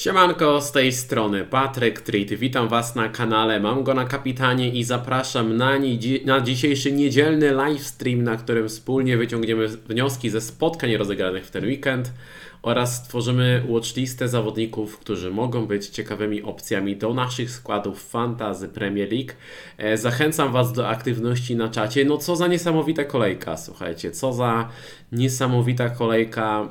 Siemanko, z tej strony Patryk Treat. Witam Was na kanale Mam go na kapitanie i zapraszam na, na dzisiejszy niedzielny livestream, na którym wspólnie wyciągniemy wnioski ze spotkań rozegranych w ten weekend oraz stworzymy watchlistę zawodników, którzy mogą być ciekawymi opcjami do naszych składów Fantazy Premier League. E, zachęcam Was do aktywności na czacie. No co za niesamowita kolejka, słuchajcie, co za niesamowita kolejka.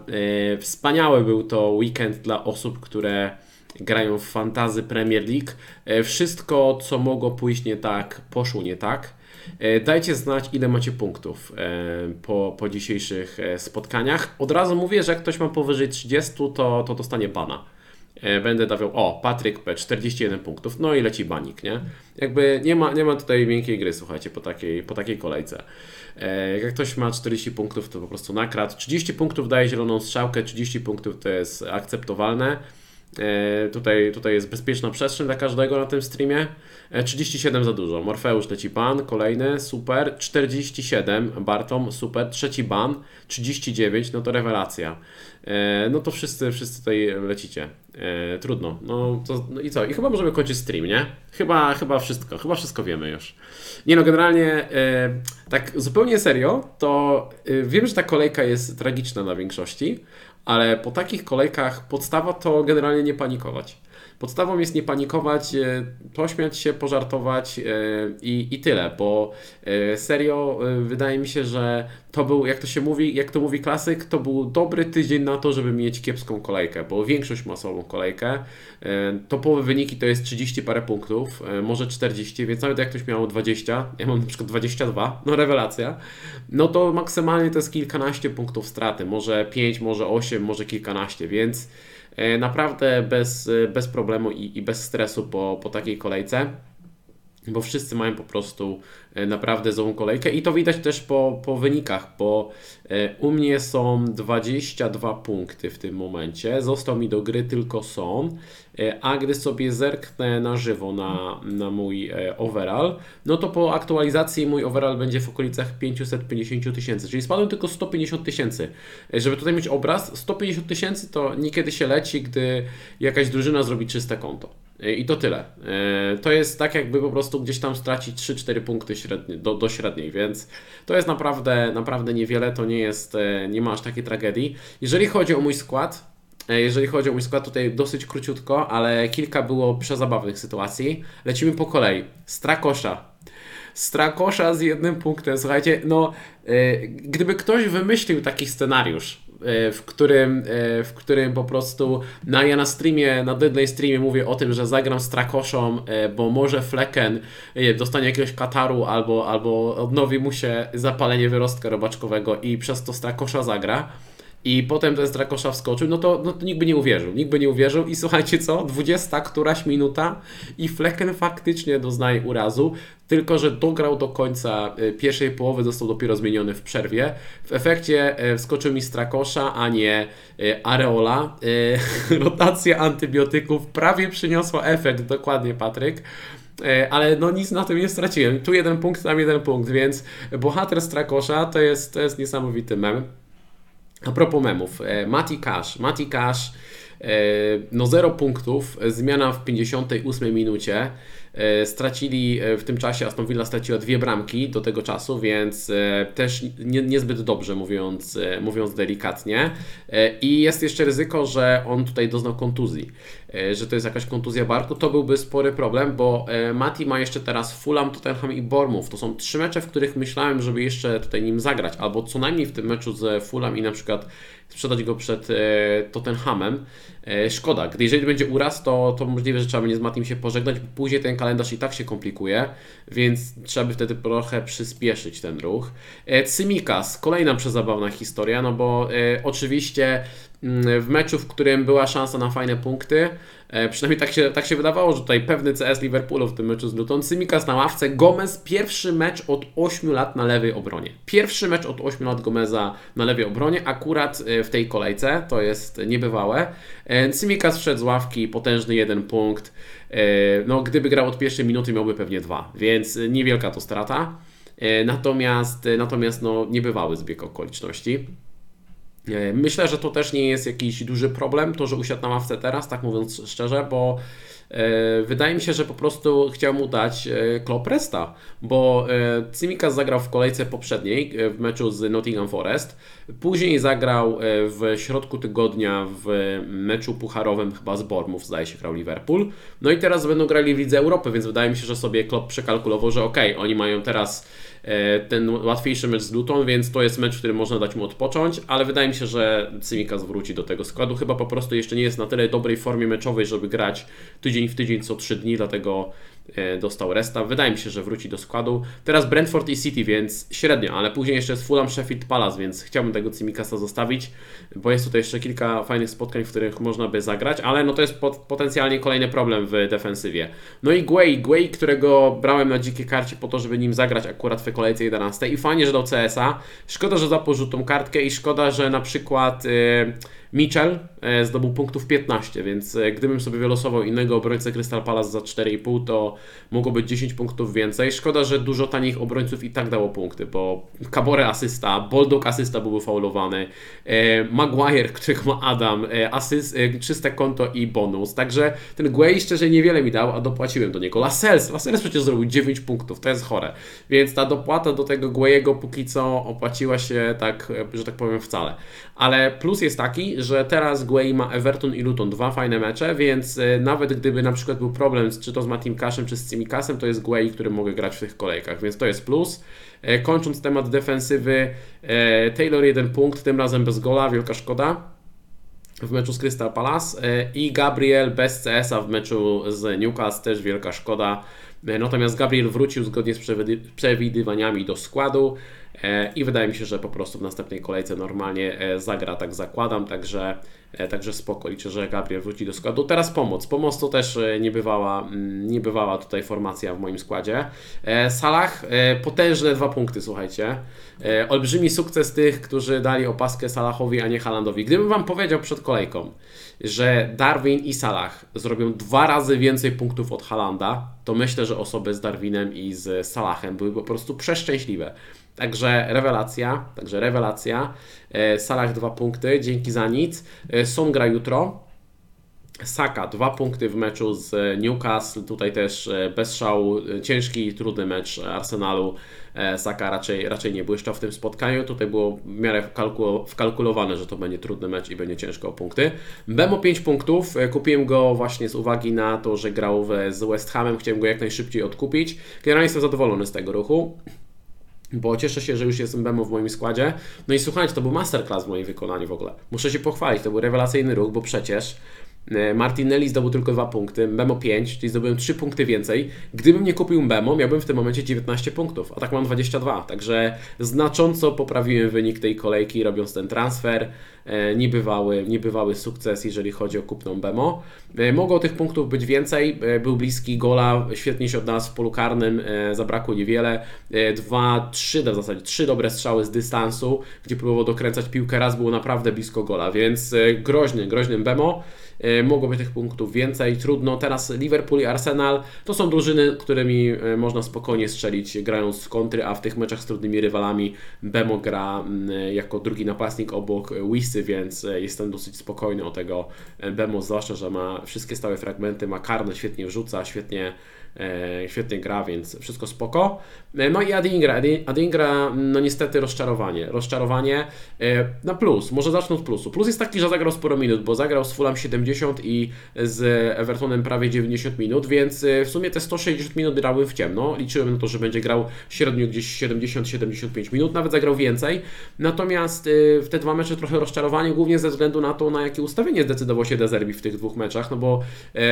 E, wspaniały był to weekend dla osób, które grają w Fantazy Premier League. E, wszystko, co mogło pójść nie tak, poszło nie tak. E, dajcie znać, ile macie punktów e, po, po dzisiejszych e, spotkaniach. Od razu mówię, że jak ktoś ma powyżej 30, to, to dostanie bana. Będę dawał, o, Patryk P, 41 punktów, no i leci banik, nie? Jakby nie ma, nie ma tutaj miękkiej gry, słuchajcie, po takiej, po takiej kolejce. Jak ktoś ma 40 punktów, to po prostu nakradł. 30 punktów daje zieloną strzałkę, 30 punktów to jest akceptowalne. E, tutaj, tutaj jest bezpieczna przestrzeń dla każdego na tym streamie. 37 e, za dużo. Morfeusz leci ban, kolejny, super. 47, Bartom, super. Trzeci ban, 39, no to rewelacja. E, no to wszyscy, wszyscy tutaj lecicie. Trudno. No, to, no i co? I chyba możemy kończyć stream, nie? Chyba, chyba wszystko, chyba wszystko wiemy już. Nie no, generalnie tak zupełnie serio, to wiem, że ta kolejka jest tragiczna dla większości, ale po takich kolejkach podstawa to generalnie nie panikować. Podstawą jest nie panikować, e, pośmiać się, pożartować e, i, i tyle, bo e, serio wydaje mi się, że to był, jak to się mówi, jak to mówi klasyk, to był dobry tydzień na to, żeby mieć kiepską kolejkę, bo większość ma słabą kolejkę. Topowe wyniki to jest 30 parę punktów, może 40, więc nawet jak ktoś miał 20, ja mam na przykład 22, no rewelacja, no to maksymalnie to jest kilkanaście punktów straty, może 5, może 8, może kilkanaście, więc naprawdę bez, e, bez problemu i, i bez stresu po, po takiej kolejce bo wszyscy mają po prostu e, naprawdę złą kolejkę i to widać też po, po wynikach, bo u mnie są 22 punkty w tym momencie, został mi do gry tylko są, a gdy sobie zerknę na żywo na, na mój overall, no to po aktualizacji mój overall będzie w okolicach 550 tysięcy, czyli spadłem tylko 150 tysięcy. Żeby tutaj mieć obraz, 150 tysięcy to niekiedy się leci, gdy jakaś drużyna zrobi czyste konto. I to tyle. E, to jest tak, jakby po prostu gdzieś tam stracić 3-4 punkty średnie, do, do średniej, więc to jest naprawdę, naprawdę niewiele, to nie jest, e, nie ma aż takiej tragedii. Jeżeli chodzi o mój skład, e, jeżeli chodzi o mój skład, tutaj dosyć króciutko, ale kilka było przezabawnych sytuacji. Lecimy po kolei. Strakosza. Strakosza z jednym punktem. Słuchajcie, no, gdyby ktoś wymyślił taki scenariusz, E, w którym, e, w którym po prostu na, ja na streamie, na Deadline streamie mówię o tym, że zagram z Trakoszą, e, bo może Flecken dostanie jakiegoś kataru albo, albo odnowi mu się zapalenie wyrostka robaczkowego i przez to Strakosza zagra i potem ten Strakosza wskoczył, no to, no to nikt by nie uwierzył. Nikt by nie uwierzył i słuchajcie co, 20 któraś minuta i Flecken faktycznie doznaje urazu, tylko że dograł do końca y, pierwszej połowy, został dopiero zmieniony w przerwie. W efekcie y, wskoczył mi Strakosza, a nie y, Areola. Rotacja antybiotyków prawie przyniosła efekt, dokładnie Patryk ale no nic na tym nie straciłem. Tu jeden punkt, tam jeden punkt, więc bohater Strakosza to jest, to jest niesamowity mem. A propos memów, e, Mati Cash. Mati Cash, e, no 0 punktów, zmiana w 58 minucie. E, stracili w tym czasie, Aston Villa straciła dwie bramki do tego czasu, więc też nie, niezbyt dobrze mówiąc, mówiąc delikatnie. I jest jeszcze ryzyko, że on tutaj doznał kontuzji. E, że to jest jakaś kontuzja barku, to byłby spory problem, bo e, Mati ma jeszcze teraz Fulham, Tottenham i Bournemouth. To są trzy mecze, w których myślałem, żeby jeszcze tutaj nim zagrać, albo co najmniej w tym meczu z Fulham i na przykład sprzedać go przed e, Tottenhamem. Szkoda, gdy jeżeli będzie uraz, to, to możliwe, że trzeba będzie z Matim się pożegnać, bo później ten kalendarz i tak się komplikuje, więc trzeba by wtedy trochę przyspieszyć ten ruch. Cymikas, kolejna przezabawna historia, no bo oczywiście Mm, w meczu, w którym była szansa na fajne punkty. E, przynajmniej tak się, tak się wydawało, że tutaj pewny CS Liverpoolu w tym meczu z Luton. Symikas na ławce, Gomez pierwszy mecz od 8 lat na lewej obronie. Pierwszy mecz od 8 lat Gomeza na lewej obronie, akurat e, w tej kolejce, to jest niebywałe. Symikas e, wszedł z ławki, potężny jeden punkt. No, gdyby grał od pierwszej minuty, miałby pewnie dwa, więc niewielka to strata. Natomiast, natomiast no, niebywały zbieg okoliczności. E, myślę, że to też nie jest jakiś duży problem, to, że usiadł na ławce teraz, tak mówiąc szczerze, bo E, wydaje mi się, że po prostu chciał mu dać e, Klopp resta, bo Cimikas zagrał w kolejce poprzedniej w meczu z Nottingham Forest, później zagrał w środku tygodnia w meczu pucharowym chyba z Bournemouth, zdaje się, grał Liverpool. No i teraz będą grali w Lidze Europy, więc wydaje mi się, że sobie Klopp przekalkulował, że ok, oni mają teraz ten łatwiejszy mecz z Luton, więc to jest mecz, w którym można dać mu odpocząć, ale wydaje mi się, że Cymikas wróci do tego składu. Chyba po prostu jeszcze nie jest na tyle dobrej formie meczowej, żeby grać tydzień w tydzień co 3 dni, dlatego E, dostał resta. Wydaje mi się, że wróci do składu. Teraz Brentford i City, więc średnio, ale później jeszcze jest Fulham, Sheffield Palace, więc chciałbym tego Cimikasa zostawić, bo jest tutaj jeszcze kilka fajnych spotkań, w których można by zagrać, ale no to jest pot potencjalnie kolejny problem w defensywie. No i Guay, Guay, którego brałem na dzikie karcie po to, żeby nim zagrać akurat w kolejce 11 i fajnie, że dał CSA. Szkoda, że zapożył tą kartkę i szkoda, że na przykład... Yy, Mitchell e, zdobył punktów 15, więc e, gdybym sobie wylosował innego obrońcę Crystal Palace za 4,5, to mogło być 10 punktów więcej. Szkoda, że dużo tanich obrońców i tak dało punkty, bo Cabore asysta, Boldog asysta byłby faulowany, e, Maguire, którego ma Adam, asyst, czyste konto i bonus. Także ten Guay szczerze niewiele mi dał, a dopłaciłem do niego. Lascelles, Lascelles przecież zrobił 9 punktów, to jest chore. Więc ta dopłata do tego Guayego póki co opłaciła się tak, że tak powiem wcale. Ale plus jest taki, że teraz Guay ma Everton i Luton, dwa fajne mecze, więc e, nawet gdyby na przykład był problem czy to z Matim Cashem, czy z Cimikasem, to jest Guay, którym mogę grać w tych kolejkach, więc to jest plus. E, kończąc temat defensywy, e, Taylor jeden punkt, tym razem bez gola, wielka szkoda w meczu z Crystal Palace i Gabriel bez CS-a w meczu z Newcastle, też wielka szkoda. Natomiast Gabriel wrócił zgodnie z przewidywaniami do składu. E, i wydaje mi się, że po prostu w następnej kolejce normalnie e, zagra, tak zakładam, także, e, także spoko, liczę, że Gabriel wróci do składu. Teraz pomoc, pomoc to też nie bywała, mm, nie bywała tutaj formacja w moim składzie. Salah, potężne dwa punkty, słuchajcie. Olbrzymi sukces tych, którzy dali opaskę Salahowi, a nie Halandowi. Gdybym Wam powiedział przed kolejką, że Darwin i Salah zrobią dwa razy więcej punktów od Halanda, to myślę, że osoby z Darwinem i z Salahem były po prostu przeszczęśliwe. Także rewelacja, także rewelacja. E, Salah dwa punkty, dzięki za nic. E, Son gra jutro. Saka dwa punkty w meczu z Newcastle, tutaj też e, bez szału, ciężki trudny mecz Arsenalu. Saka raczej, raczej nie błyszczał w tym spotkaniu. Tutaj było w miarę wkalkulowane, że to będzie trudny mecz i będzie ciężko o punkty. Bemo 5 punktów. Kupiłem go właśnie z uwagi na to, że grał z West Hamem. Chciałem go jak najszybciej odkupić. Generalnie jestem zadowolony z tego ruchu bo cieszę się, że już jest Mbemo w moim składzie. No i słuchajcie, to był masterclass w moim wykonaniu w ogóle. Muszę się pochwalić, to był rewelacyjny ruch, bo przecież Martinelli zdobył tylko dwa punkty, Mbemo 5, czyli zdobyłem 3 punkty więcej. Gdybym nie kupił Mbemo, miałbym w tym momencie 19 punktów, a tak mam 22. Także znacząco poprawiłem wynik tej kolejki, robiąc ten transfer. E, niebywały, niebywały sukces, jeżeli chodzi o kupną Bemo. E, mogło tych punktów być więcej, e, był bliski gola, świetnie się odnalazł w polu karnym, zabrakło niewiele. Dwa, trzy w zasadzie, trzy dobre strzały z dystansu, gdzie próbował dokręcać piłkę, raz było naprawdę blisko gola, więc groźny, groźnym Bemo. E, mogło być tych punktów więcej, trudno. Teraz Liverpool i Arsenal to są drużyny, którymi e, można spokojnie strzelić grając z kontry, a w tych meczach z trudnymi rywalami Bemo gra jako drugi napastnik obok Wisy, więc e, jestem dosyć spokojny o tego Bemo, zwłaszcza, że ma wszystkie stałe fragmenty, ma karne, świetnie wrzuca, świetnie E, świetnie gra, więc wszystko spoko. E, no i Adingra. Adingra, no niestety rozczarowanie. Rozczarowanie e, na plus. Może zacznę od plusu. Plus jest taki, że zagrał sporo minut, bo zagrał z Fulham 70 i z Evertonem prawie 90 minut, więc w sumie te 160 minut grałem w ciemno. Liczyłem na to, że będzie grał średnio gdzieś 70-75 minut, nawet zagrał więcej. Natomiast w te dwa mecze trochę rozczarowanie, głównie ze względu na to, na jakie ustawienie zdecydował się Dezerbi w tych dwóch meczach, no bo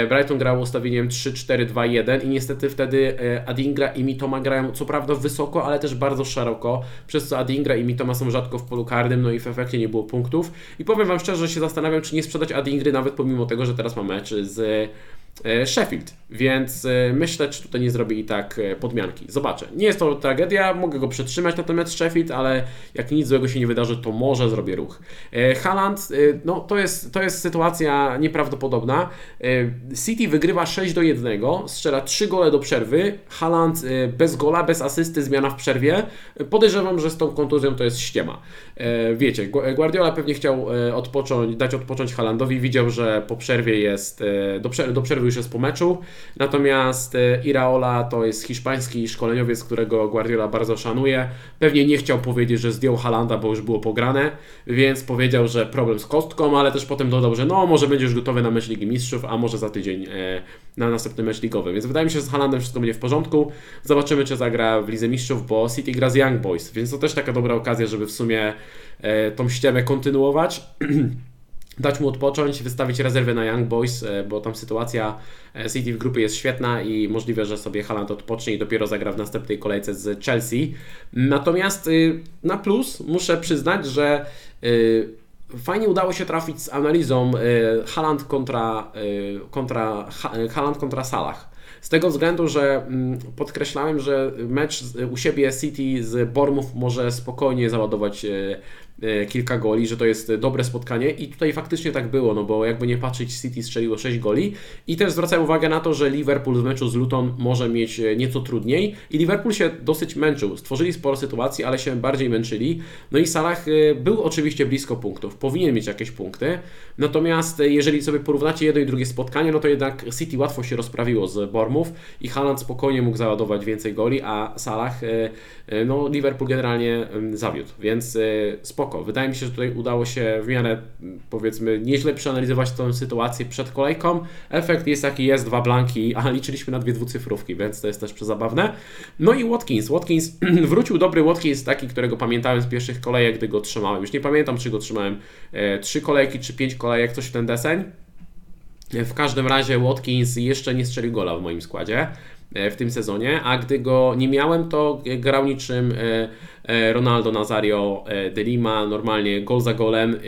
Brighton grał ustawieniem 3-4-2-1 i niestety wtedy e, Adingra i Mitoma grają co prawda wysoko, ale też bardzo szeroko, przez co Adingra i Mitoma są rzadko w polu karnym, no i w efekcie nie było punktów. I powiem Wam szczerze, że się zastanawiam, czy nie sprzedać Adingry nawet pomimo tego, że teraz ma mecz z Sheffield, więc e, myślę, czy tutaj nie zrobi i tak e, podmianki. Zobaczę. Nie jest to tragedia, mogę go przetrzymać na ten mecz Sheffield, ale jak nic złego się nie wydarzy, to może zrobię ruch. Haaland, no to jest, to jest sytuacja nieprawdopodobna. City wygrywa 6 do 1, strzela 3 gole do przerwy. Haaland bez gola, bez asysty, zmiana w przerwie. Podejrzewam, że z tą kontuzją to jest ściema. Wiecie, Guardiola pewnie chciał odpocząć, dać odpocząć Haalandowi, widział, że po przerwie jest, do, przerwy, do przerwy już jest po meczu. Natomiast e, Iraola to jest hiszpański szkoleniowiec, którego Guardiola bardzo szanuje. Pewnie nie chciał powiedzieć, że zdjął Halanda, bo już było pograne, więc powiedział, że problem z kostką, ale też potem dodał, że no może będziesz gotowy na mecz Ligi Mistrzów, a może za tydzień e, na następny mecz ligowy. Więc wydaje mi się, że z Halandem wszystko będzie w porządku. Zobaczymy, czy zagra w Lidze Mistrzów, bo City gra z Young Boys, więc to też taka dobra okazja, żeby w sumie e, tą ściemę kontynuować. dać mu odpocząć, wystawić rezerwy na Young Boys, e, bo tam sytuacja e, City w grupie jest świetna i możliwe, że sobie Haaland odpocznie i dopiero zagra w następnej kolejce z Chelsea. Natomiast y, na plus muszę przyznać, że y, fajnie udało się trafić z analizą y, Haaland kontra, kontra, Haaland kontra Salah. Z tego względu, że mm, podkreślałem, że mecz u siebie City z Bournemouth może spokojnie załadować E, kilka goli, że to jest dobre spotkanie. I tutaj faktycznie tak było, no bo jakby nie patrzeć, City strzeliło 6 goli. I też zwracałem uwagę na to, że Liverpool w meczu z Luton może mieć e, nieco trudniej. I Liverpool się dosyć męczył, stworzyli sporo sytuacji, ale się bardziej męczyli, no i Salah e, był oczywiście blisko punktów, powinien mieć jakieś punkty, natomiast jeżeli sobie porównacie jedno i drugie spotkanie, no to jednak City łatwo się rozprawiło z Bournemouth i Haaland spokojnie mógł załadować więcej goli, a Salah, no Liverpool generalnie zawiódł, więc spokojnie spoko. Wydaje mi się, że tutaj udało się w miarę, powiedzmy, nieźle przeanalizować tę sytuację przed kolejką. Efekt jest jaki jest, dwa blanki, a liczyliśmy na dwie dwucyfrówki, więc to jest też przezabawne. No i Watkins. Watkins, wrócił dobry Watkins, taki, którego pamiętałem z pierwszych kolejek, gdy go trzymałem. Już nie pamiętam, czy go trzymałem e, trzy kolejki, czy pięć kolejek, coś w ten deseń. W każdym razie Watkins jeszcze nie strzelił gola w moim składzie. E, w tym sezonie, a gdy go nie miałem, to grał niczym e, e, Ronaldo Nazario de Lima, normalnie gol za golem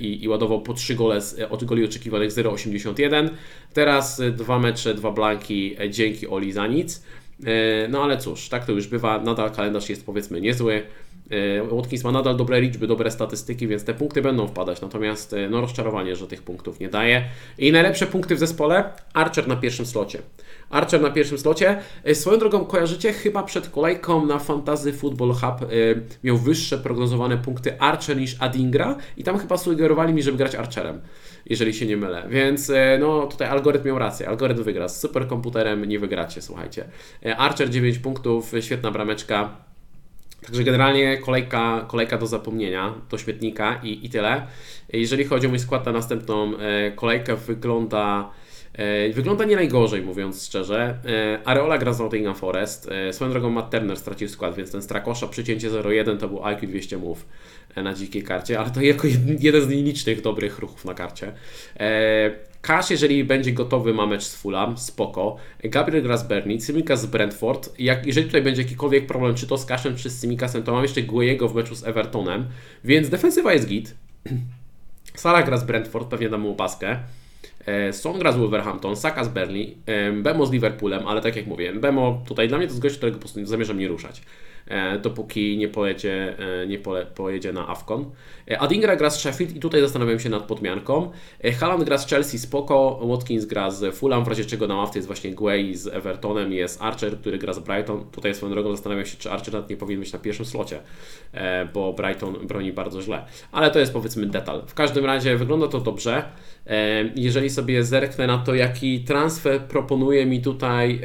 i, i ładował po 3 gole z, od goli oczekiwanych 0,81. Teraz dwa mecze, dwa blanki dzięki Oli za nic. No ale cóż, tak to już bywa, nadal kalendarz jest powiedzmy niezły. Watkins ma nadal dobre liczby, dobre statystyki, więc te punkty będą wpadać. Natomiast no rozczarowanie, że tych punktów nie daje. I najlepsze punkty w zespole? Archer na pierwszym slocie. Archer na pierwszym slocie. E, swoją drogą kojarzycie, chyba przed kolejką na Fantasy Football Hub e, miał wyższe prognozowane punkty Archer niż Adingra i tam chyba sugerowali mi, żeby grać Archerem, jeżeli się nie mylę. Więc e, no tutaj algorytm miał rację, algorytm wygra. Z superkomputerem nie wygracie, słuchajcie. Archer 9 punktów, świetna brameczka. Także generalnie kolejka, kolejka do zapomnienia, do śmietnika i, i tyle. Jeżeli chodzi o mój skład na następną kolejkę, wygląda wygląda nie najgorzej, mówiąc szczerze. E, Areola gra z Nottingham Forest. E, swoją drogą Matt Turner stracił skład, więc ten Strakosza przycięcie 0-1 to był IQ 200 move na dzikiej karcie, ale to jako jeden z nielicznych dobrych ruchów na karcie. Cash, jeżeli będzie gotowy, ma mecz z Fulham, spoko. Gabriel gra z Berni, Simikas z Brentford. Jak, jeżeli tutaj będzie jakikolwiek problem, czy to z Cashem, czy z Simikasem, to mam jeszcze Guejego w meczu z Evertonem, więc defensywa jest git. Sala gra z Brentford, pewnie dam mu opaskę. E, Son gra z Wolverhampton, Saka z Burnley, e, Bemo z Liverpoolem, ale tak jak mówię, Bemo tutaj dla mnie to jest gość, którego po prostu zamierzam nie ruszać. E, dopóki nie pojedzie, e, nie pole, pojedzie na Afcon. E, Adingra gra z Sheffield i tutaj zastanawiam się nad podmianką. Haaland gra z Chelsea, spoko. Watkins gra z Fulham, w razie czego na ławce jest właśnie Guay z Evertonem, jest Archer, który gra z Brighton. Tutaj swoją drogą zastanawiam się, czy Archer nawet nie powinien być na pierwszym slocie, bo Brighton broni bardzo źle. Ale to jest powiedzmy detal. W każdym razie wygląda to dobrze. Jeżeli sobie zerknę na to, jaki transfer proponuje mi tutaj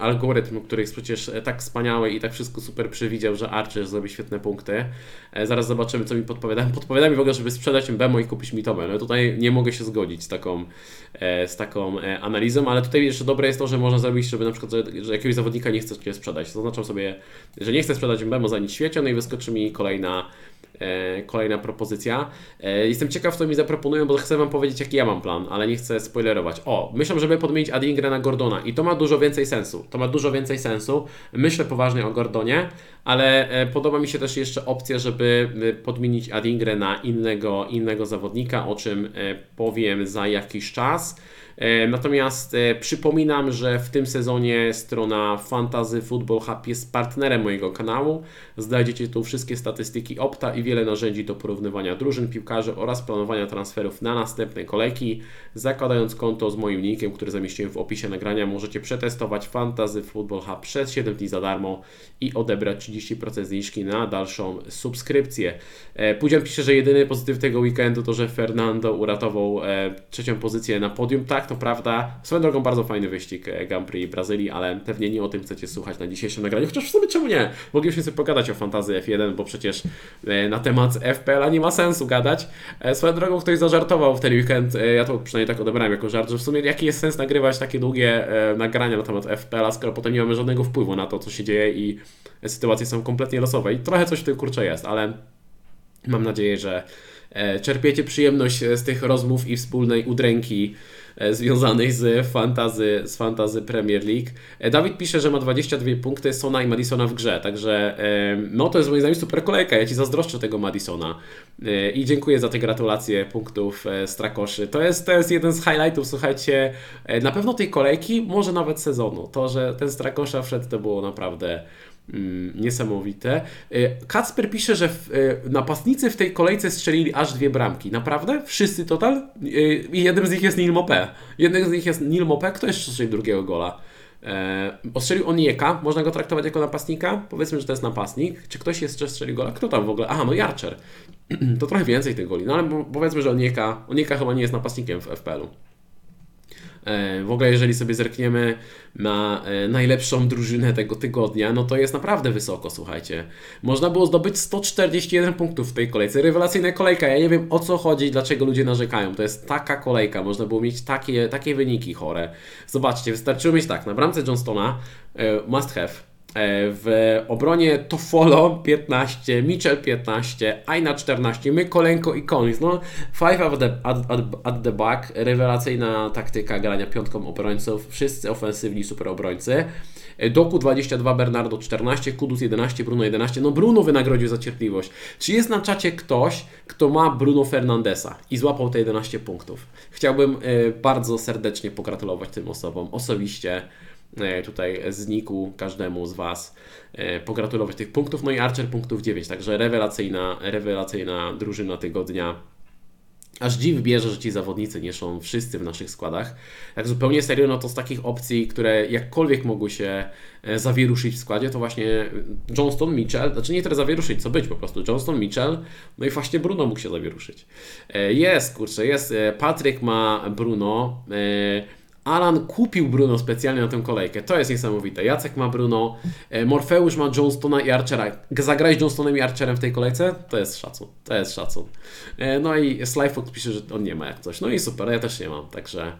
algorytm, który jest przecież tak wspaniały i tak wszystko super super przewidział, że Archer zrobi świetne punkty. E, zaraz zobaczymy, co mi podpowiada. Podpowiada mi w ogóle, żeby sprzedać Bemo i kupić mi Tomę. No tutaj nie mogę się zgodzić z taką, e, z taką e, analizą, ale tutaj jeszcze dobre jest to, że można zrobić, żeby na przykład, że jakiegoś zawodnika nie chcecie sprzedać. Zaznaczam sobie, że nie chcę sprzedać Bemo za nic świecie, no i wyskoczy mi kolejna kolejna propozycja. E, jestem ciekaw, co mi zaproponują, bo chcę Wam powiedzieć, jaki ja mam plan, ale nie chcę spoilerować. O, myślę, żeby podmienić Adingrę na Gordona i to ma dużo więcej sensu. To ma dużo więcej sensu. Myślę poważnie o Gordonie, ale e, podoba mi się też jeszcze opcja, żeby podmienić Adingrę na innego, innego zawodnika, o czym powiem za jakiś czas. E, natomiast e, przypominam, że w tym sezonie strona Fantasy Football Hub jest partnerem mojego kanału. Znajdziecie tu wszystkie statystyki Opta i wiele narzędzi do porównywania drużyn, piłkarzy oraz planowania transferów na następne kolejki. Zakładając konto z moim linkiem, który zamieściłem w opisie nagrania, możecie przetestować Fantasy Football Hub przez 7 dni za darmo i odebrać 30% zniżki na dalszą subskrypcję. E, Pudzian pisze, że jedyny pozytyw tego weekendu to, że Fernando uratował trzecią pozycję na podium. Tak, to prawda. Swoją drogą bardzo fajny wyścig e, Grand Prix Brazylii, ale pewnie nie o tym chcecie słuchać na dzisiejszym nagraniu, chociaż w sumie czemu nie? Moglibyśmy sobie pogadać o fantazji F1, bo przecież e, na temat FPL-a nie ma sensu gadać. E, swoją drogą ktoś zażartował w ten weekend, ja to przynajmniej tak odebrałem jako żart, że w sumie jaki jest sens nagrywać takie długie nagrania na temat FPL-a, skoro potem nie mamy żadnego wpływu na to, co się dzieje i sytuacje są kompletnie losowe. I trochę coś w tym kurczę jest, ale mam nadzieję, że czerpiecie przyjemność z tych rozmów i wspólnej udręki E, związanej z fantazy, z fantazy Premier League. E, Dawid pisze, że ma 22 punkty Sona i Madisona w grze, także e, no to jest moim zdaniem super kolejka, ja Ci zazdroszczę tego Madisona i dziękuję za te gratulacje punktów Strakoszy. To jest, to jest jeden z highlightów, słuchajcie, na pewno tej kolejki, może nawet sezonu. To, że ten Strakosza wszedł, to było naprawdę niesamowite. Y, Kacper pisze, że y, napastnicy w tej kolejce strzelili aż dwie bramki. Naprawdę? Wszyscy total? Y, I jednym z nich jest Nil Mopé. Jednym z nich jest Nil Mopé. Kto jeszcze strzelił drugiego gola? E, ostrzelił Onieka. Można go traktować jako napastnika? Powiedzmy, że to jest napastnik. Czy ktoś jeszcze strzelił gola? Kto tam w ogóle? Aha, no Jarcher. to trochę więcej tych goli. No ale powiedzmy, że Onieka, Onieka chyba nie jest napastnikiem w FPL-u. E, w ogóle, jeżeli sobie zerkniemy na e, najlepszą drużynę tego tygodnia, no to jest naprawdę wysoko, słuchajcie. Można było zdobyć 141 punktów w tej kolejce. Rewelacyjna kolejka. Ja nie wiem o co chodzi, dlaczego ludzie narzekają. To jest taka kolejka. Można było mieć takie, takie wyniki chore. Zobaczcie, wystarczyło mieć tak, na bramce Johnstona e, must have w obronie Tofolo 15, Mitchell 15, Aina 14, Mykolenko i Collins. No, five at the, at, at the back, rewelacyjna taktyka grania piątką obrońców, wszyscy ofensywni super obrońcy. E, Doku 22, Bernardo 14, Kudus 11, Bruno 11. No Bruno wynagrodził za cierpliwość. Czy jest na czacie ktoś, kto ma Bruno Fernandesa i złapał te 11 punktów? Chciałbym e, bardzo serdecznie pogratulować tym osobom osobiście. E, tutaj znikł każdemu z Was e, pogratulować tych punktów. No i Archer punktów 9, także rewelacyjna, rewelacyjna drużyna tygodnia. Aż dziw bierze, że ci zawodnicy nie są wszyscy w naszych składach. Tak zupełnie serio, no to z takich opcji, które jakkolwiek mogły się e, zawieruszyć w składzie, to właśnie Johnston, Mitchell, znaczy nie tyle zawieruszyć, co być po prostu. Johnston, Mitchell, no i właśnie Bruno mógł się zawieruszyć. Jest, kurczę, jest. Patryk ma Bruno. Alan kupił Bruno specjalnie na tę kolejkę. To jest niesamowite. Jacek ma Bruno, e, Morfeusz ma Johnstona i Archera. Zagrać Johnstonem i Archerem w tej kolejce? To jest szacun. To jest szacun. E, no i Slyfox pisze, że on nie ma jak coś. No i super, ja też nie mam, także...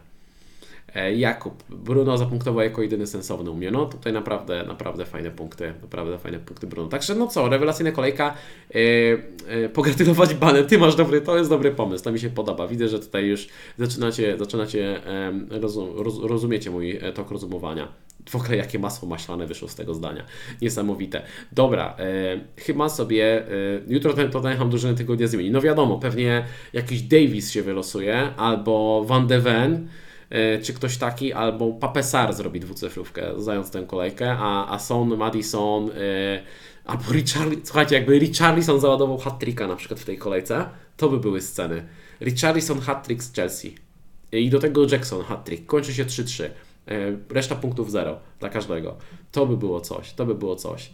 E, Jakub, Bruno zapunktował jako jedyny sensowny u mnie. No tutaj naprawdę, naprawdę fajne punkty, naprawdę fajne punkty Bruno. Także no co, rewelacyjna kolejka. Yy, yy, pogratulować Bane, ty masz dobry, to jest dobry pomysł, to mi się podoba. Widzę, że tutaj już zaczynacie, zaczynacie yy, rozum, roz, rozumiecie mój tok rozumowania. W ogóle jakie masło maślane wyszło z tego zdania. Niesamowite. Dobra, chyba sobie jutro ten Tottenham drużynę tygodnia zmieni. No wiadomo, pewnie jakiś Davis się wylosuje albo Van de Ven. E, czy ktoś taki, albo Papesar zrobi dwucyfrówkę, zając tę kolejkę, a, a Son, Madison, yy, albo Richarli, słuchajcie, jakby Richarlison załadował hat na przykład w tej kolejce, to by były sceny. Richarlison hat-trick z Chelsea i do tego Jackson hat-trick, kończy się 3-3. E, reszta punktów 0 dla każdego. To by było coś, to by było coś.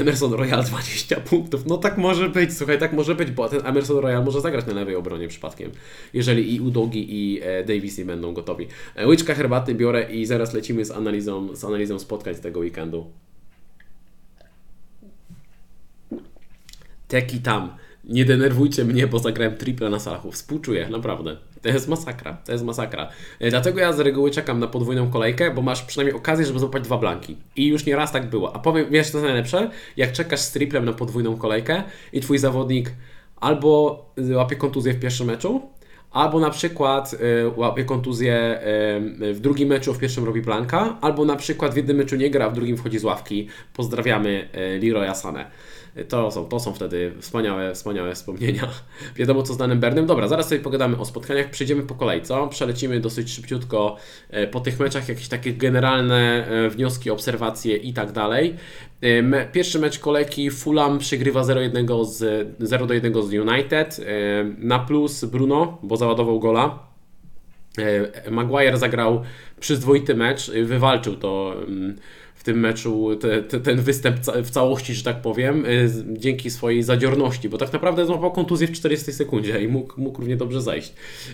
Emerson Royal 20 punktów. No tak może być, słuchaj, tak może być, bo ten Emerson Royal może zagrać na lewej obronie przypadkiem, jeżeli i Udogi i e, Davis nie będą gotowi. E, łyczka herbaty biorę i zaraz lecimy z analizą, z analizą spotkań z tego weekendu. Teki tam. Nie denerwujcie mnie, bo zagrałem triple na Salachu. Współczuję, naprawdę. To jest masakra, to jest masakra. E, Dlatego ja z reguły czekam na podwójną kolejkę, bo masz przynajmniej okazję, żeby złapać dwa blanki. I już nie raz tak było. A powiem, wiesz co jest najlepsze? Jak czekasz z triplem na podwójną kolejkę i twój zawodnik albo łapie kontuzję w pierwszym meczu, albo na przykład y, łapie kontuzję y, w drugim meczu, w pierwszym robi blanka, albo na przykład w jednym meczu nie gra, w drugim wchodzi z ławki. Pozdrawiamy y, Leroya. To są, to są wtedy wspaniałe, wspaniałe wspomnienia. Wiadomo co z danym Bernem. Dobra, zaraz sobie pogadamy o spotkaniach. Przejdziemy po kolei, co? Przelecimy dosyć szybciutko e, po tych meczach, jakieś takie generalne e, wnioski, obserwacje i tak dalej. Pierwszy mecz kolejki Fulham przegrywa 0-1 z, 0 do 1 z United. Na plus Bruno, bo załadował gola. E, Maguire zagrał przyzwoity mecz, wywalczył to tym meczu, te, te, ten występ w całości, że tak powiem, z- dzięki swojej zadziorności, bo tak naprawdę złapał kontuzję w 40 sekundzie i mógł, mógł równie dobrze zejść.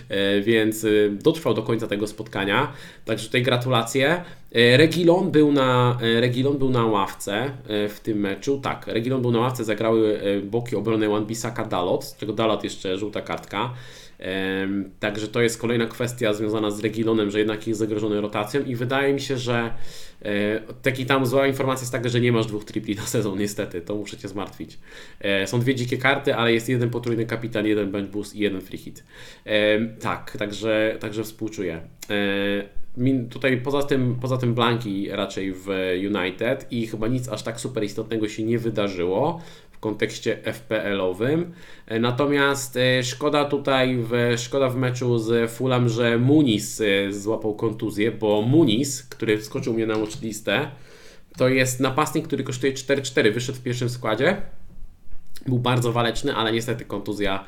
E, Więc e, dotrwał do końca tego spotkania, także tutaj gratulacje. E, Regilon był na, e, Regilon był na ławce w tym meczu, tak, Regilon był na ławce, zagrały boki obrony Wan-Bissaka Dalot, z czego Dalot jeszcze żółta kartka. Także to jest kolejna kwestia związana z Regilonem, że jednak jest zagrożony rotacją i wydaje mi się, że e, taki tam zła informacja jest taka, że nie masz dwóch tripli na sezon niestety, to muszę Cię zmartwić. E, Są dwie dzikie karty, ale jest jeden potrójny kapitan, jeden bench boost i jeden free hit. Tak, także, także współczuję. E, Tutaj poza tym, poza tym Blanki raczej w United i chyba nic aż tak super istotnego się nie wydarzyło kontekście FPL-owym. E, Natomiast e, szkoda tutaj, w, szkoda w meczu z Fulham, że Muniz e, złapał kontuzję, bo Muniz, który wskoczył mnie na watchlistę, to jest napastnik, który kosztuje 4-4, wyszedł w pierwszym składzie. Był bardzo waleczny, ale niestety kontuzja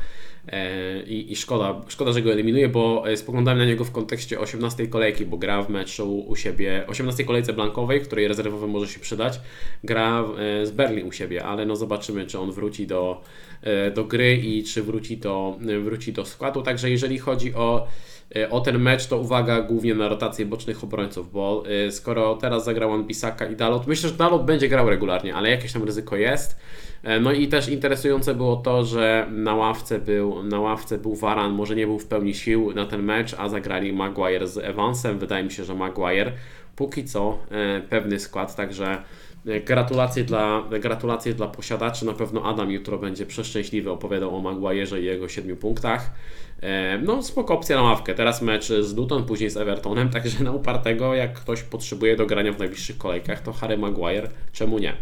i, i szkoda, szkoda, że go eliminuje, bo e, spoglądałem na niego w kontekście 18 kolejki, bo gra w meczu u siebie, 18 kolejce blankowej, w której rezerwowy może się przydać, gra e, z Berlin u siebie, ale no zobaczymy, czy on wróci do, e, do gry i czy wróci do, wróci do składu. Także jeżeli chodzi o e, o ten mecz, to uwaga głównie na rotację bocznych obrońców, bo e, skoro teraz zagrał on Bisaka i Dalot, myślę, że Dalot będzie grał regularnie, ale jakieś tam ryzyko jest. E, No i też interesujące było to, że na ławce był, na ławce był Varan, może nie był w pełni sił na ten mecz, a zagrali Maguire z Evansem. Wydaje mi się, że Maguire póki co e, pewny skład, także e, gratulacje dla, gratulacje dla posiadaczy. Na pewno Adam jutro będzie przeszczęśliwy opowiadał o Maguire'ze i jego 7 punktach. E, No spoko opcja na ławkę. Teraz mecz z Luton, później z Evertonem, także na upartego, jak ktoś potrzebuje do grania w najbliższych kolejkach, to Harry Maguire, czemu nie?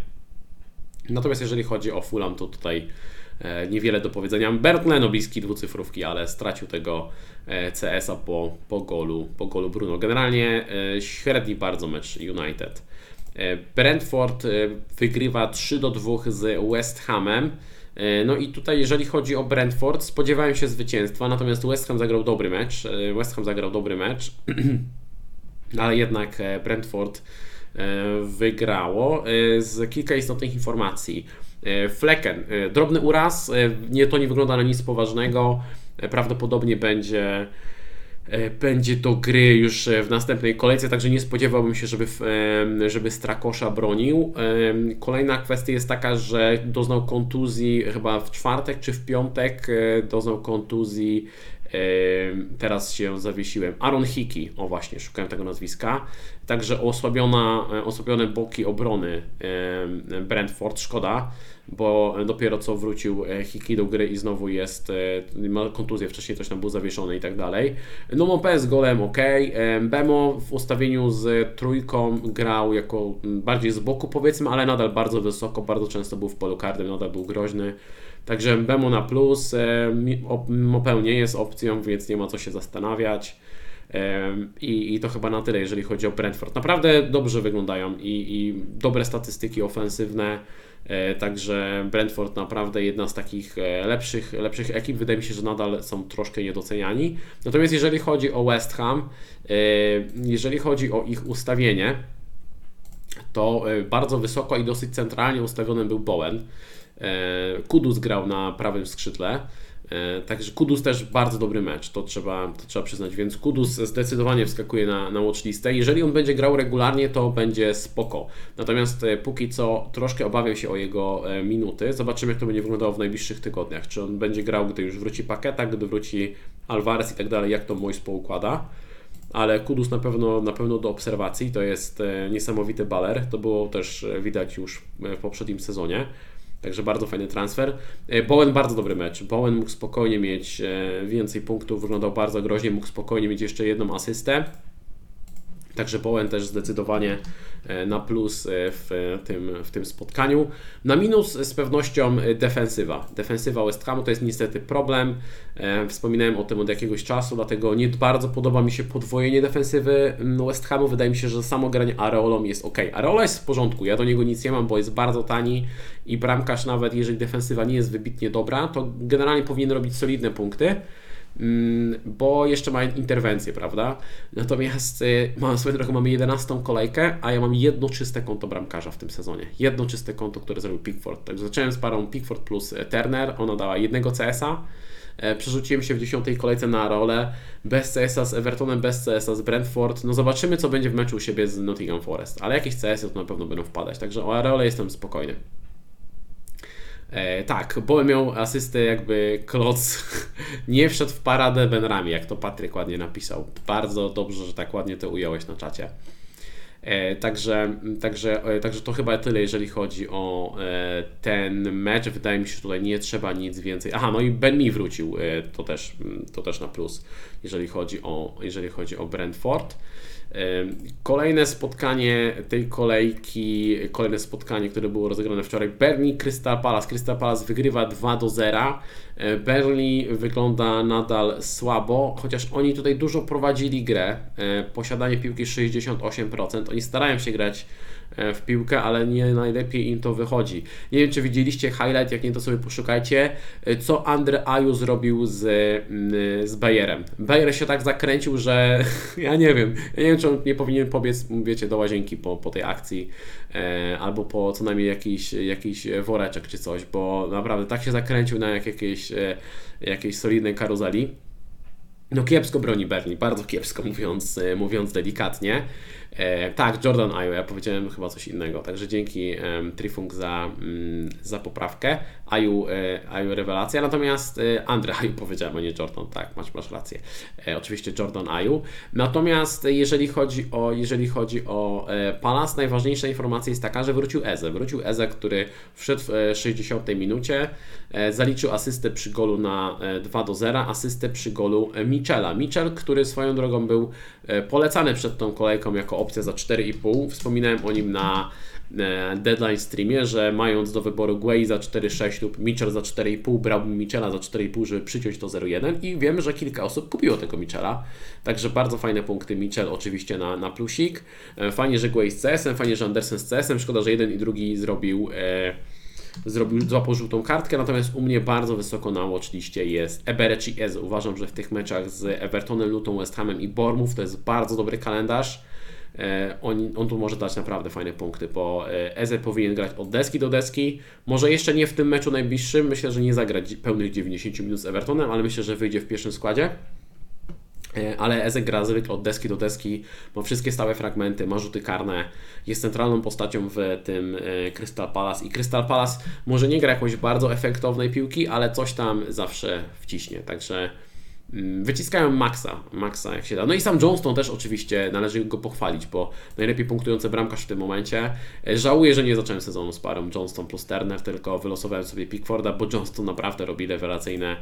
Natomiast jeżeli chodzi o Fulham, to tutaj e, niewiele do powiedzenia. Bert Leno bliski dwucyfrówki, ale stracił tego e, CS-a po, po, golu, po golu Bruno. Generalnie średni bardzo mecz United. E, Brentford e, wygrywa 3 do 2 z West Hamem. E, No i tutaj jeżeli chodzi o Brentford, spodziewałem się zwycięstwa, natomiast West Ham zagrał dobry mecz. West Ham zagrał dobry mecz, ale jednak Brentford wygrało. Z kilka istotnych informacji. Flecken, drobny uraz, nie, to nie wygląda na nic poważnego. Prawdopodobnie będzie będzie do gry już e, w następnej kolejce, także nie spodziewałbym się, żeby, em, żeby Strakosza bronił. Kolejna kwestia jest taka, że doznał kontuzji chyba w czwartek czy w piątek, e, doznał kontuzji teraz się zawiesiłem. Aaron Hickey, o właśnie, szukałem tego nazwiska. Także osłabiona, e, osłabione boki obrony em, Brentford, szkoda, bo dopiero co wrócił e, Hickey do gry i znowu jest, e, ma kontuzję, wcześniej coś tam był zawieszony i tak dalej. No Mopé z golem ok, Bemo w ustawieniu z trójką grał jako bardziej z boku powiedzmy, ale nadal bardzo wysoko, bardzo często był w polu karnym, nadal był groźny. Także Bemo na plus, e, Mopé nie jest opcją, więc nie ma co się zastanawiać. I, I to chyba na tyle, jeżeli chodzi o Brentford. Naprawdę dobrze wyglądają i, i dobre statystyki ofensywne. E, Także Brentford naprawdę jedna z takich e, lepszych, lepszych ekip. Wydaje mi się, że nadal są troszkę niedoceniani. Natomiast jeżeli chodzi o West Ham, e, jeżeli chodzi o ich ustawienie, to bardzo wysoko i dosyć centralnie ustawiony był Bowen. Kudus grał na prawym skrzydle. E, Także Kudus też bardzo dobry mecz, to trzeba, to trzeba przyznać, więc Kudus zdecydowanie wskakuje na, na watchlistę. Jeżeli on będzie grał regularnie, to będzie spoko. Natomiast e, póki co troszkę obawiam się o jego e, minuty. Zobaczymy, jak to będzie wyglądało w najbliższych tygodniach. Czy on będzie grał, gdy już wróci Paketa, gdy wróci Alvarez i tak dalej, jak to Mois poukłada. Ale Kudus na pewno, na pewno do obserwacji, to jest niesamowity baler. To było też widać już w poprzednim sezonie. Także bardzo fajny transfer. E, Bowen bardzo dobry mecz. Bowen mógł spokojnie mieć więcej punktów, wyglądał bardzo groźnie, mógł spokojnie mieć jeszcze jedną asystę. Także Bowen też zdecydowanie e, na plus e, w tym, w tym spotkaniu. Na minus z pewnością defensywa. Defensywa West Hamu to jest niestety problem. E, wspominałem o tym od jakiegoś czasu, dlatego nie bardzo podoba mi się podwojenie defensywy mm, West Hamu. Wydaje mi się, że samo granie Areolą jest ok. Areola jest w porządku, ja do niego nic nie mam, bo jest bardzo tani i bramkarz nawet jeżeli defensywa nie jest wybitnie dobra, to generalnie powinien robić solidne punkty. Mm, bo jeszcze ma interwencję, prawda? Natomiast y, mam, swoją drogą mamy 11 kolejkę, a ja mam jedno czyste konto bramkarza w tym sezonie. Jedno czyste konto, które zrobił Pickford. Także zacząłem z parą Pickford plus e, Turner, ona dała jednego CS-a. E, przerzuciłem się w 10 kolejce na rolę bez CS-a z Evertonem, bez CS-a z Brentford. No zobaczymy, co będzie w meczu u siebie z Nottingham Forest, ale jakieś CS-y to na pewno będą wpadać. Także o Areole jestem spokojny. E, tak, bo miał asystę jakby kloc nie wszedł w paradę Benrami, jak to Patryk ładnie napisał. Bardzo dobrze, że tak ładnie to ująłeś na czacie. E, także, także, e, także to chyba tyle, jeżeli chodzi o e, ten mecz. Wydaje mi się, że tutaj nie trzeba nic więcej. Aha, no i Ben Mi wrócił, e, to, też, to też na plus, jeżeli chodzi o, jeżeli chodzi o Brentford. Kolejne spotkanie tej kolejki, kolejne spotkanie, które było rozegrane wczoraj, Bernie Crystal Palace. Crystal Palace wygrywa 2 do 0. E, Berli wygląda nadal słabo, chociaż oni tutaj dużo prowadzili grę. E, posiadanie piłki 68%. Oni starają się grać w piłkę, ale nie najlepiej im to wychodzi. Nie wiem, czy widzieliście highlight, jak nie to sobie poszukajcie, e, co Andre Aju zrobił z, mm, z Bayerem. Bayer się tak zakręcił, że ja nie wiem, ja nie wiem, czy on nie powinien pobiec, wiecie, do łazienki po, po tej akcji, e, albo po co najmniej jakiś, jakiś woreczek czy coś, bo naprawdę tak się zakręcił na jak jakieś, e, solidnej karuzeli. No kiepsko broni Berlin, bardzo kiepsko mówiąc, e, mówiąc delikatnie. E, tak, Jordan Ayu, ja powiedziałem chyba coś innego, także dzięki e, za, mm, za poprawkę. Ayu, e, Ayu rewelacja, natomiast e, Andre Ayu powiedziałem, a nie Jordan, tak, masz, masz rację. E, oczywiście Jordan Ayu. Natomiast jeżeli chodzi o, jeżeli chodzi o e, Palace, najważniejsza informacja jest taka, że wrócił Eze. Wrócił Eze, który wszedł w 60 minucie, e, zaliczył asystę przy golu na 2 e, do 0, asystę przy golu Michela. Michel, który swoją drogą był polecany przed tą kolejką jako opcja za 4,5. Wspominałem o nim na e, deadline streamie, że mając do wyboru Guay za 4,6 lub Mitchell za 4,5, brałbym Michela za 4,5, żeby przyciąć to 0,1 i wiem, że kilka osób kupiło tego Michela, także bardzo fajne punkty Mitchell oczywiście na, na plusik. E, fajnie, że Guay z CS-em, fajnie, że Andersen z CS-em, szkoda, że jeden i drugi zrobił e, zrobił, złapał żółtą kartkę, natomiast u mnie bardzo wysoko na watchliście jest Eberec i Ez. Uważam, że w tych meczach z Evertonem, Luton, West Hamem i Bournemouth to jest bardzo dobry kalendarz. E, on, on tu może dać naprawdę fajne punkty, bo e, Eze powinien grać od deski do deski. Może jeszcze nie w tym meczu najbliższym, myślę, że nie zagra pełnych 90 minut z Evertonem, ale myślę, że wyjdzie w pierwszym składzie. E, ale Ezek gra zwykle od deski do deski, ma wszystkie stałe fragmenty, ma rzuty karne, jest centralną postacią w tym Crystal Palace. I Crystal Palace może nie gra jakoś bardzo efektownej piłki, ale coś tam zawsze wciśnie, także wyciskają maksa, maksa jak się da. No i sam Johnston też oczywiście należy go pochwalić, bo najlepiej punktujący bramkarz w tym momencie. E, żałuję, że nie zacząłem sezonu z parą Johnston plus Turner, tylko wylosowałem sobie Pickforda, bo Johnston naprawdę robi rewelacyjne,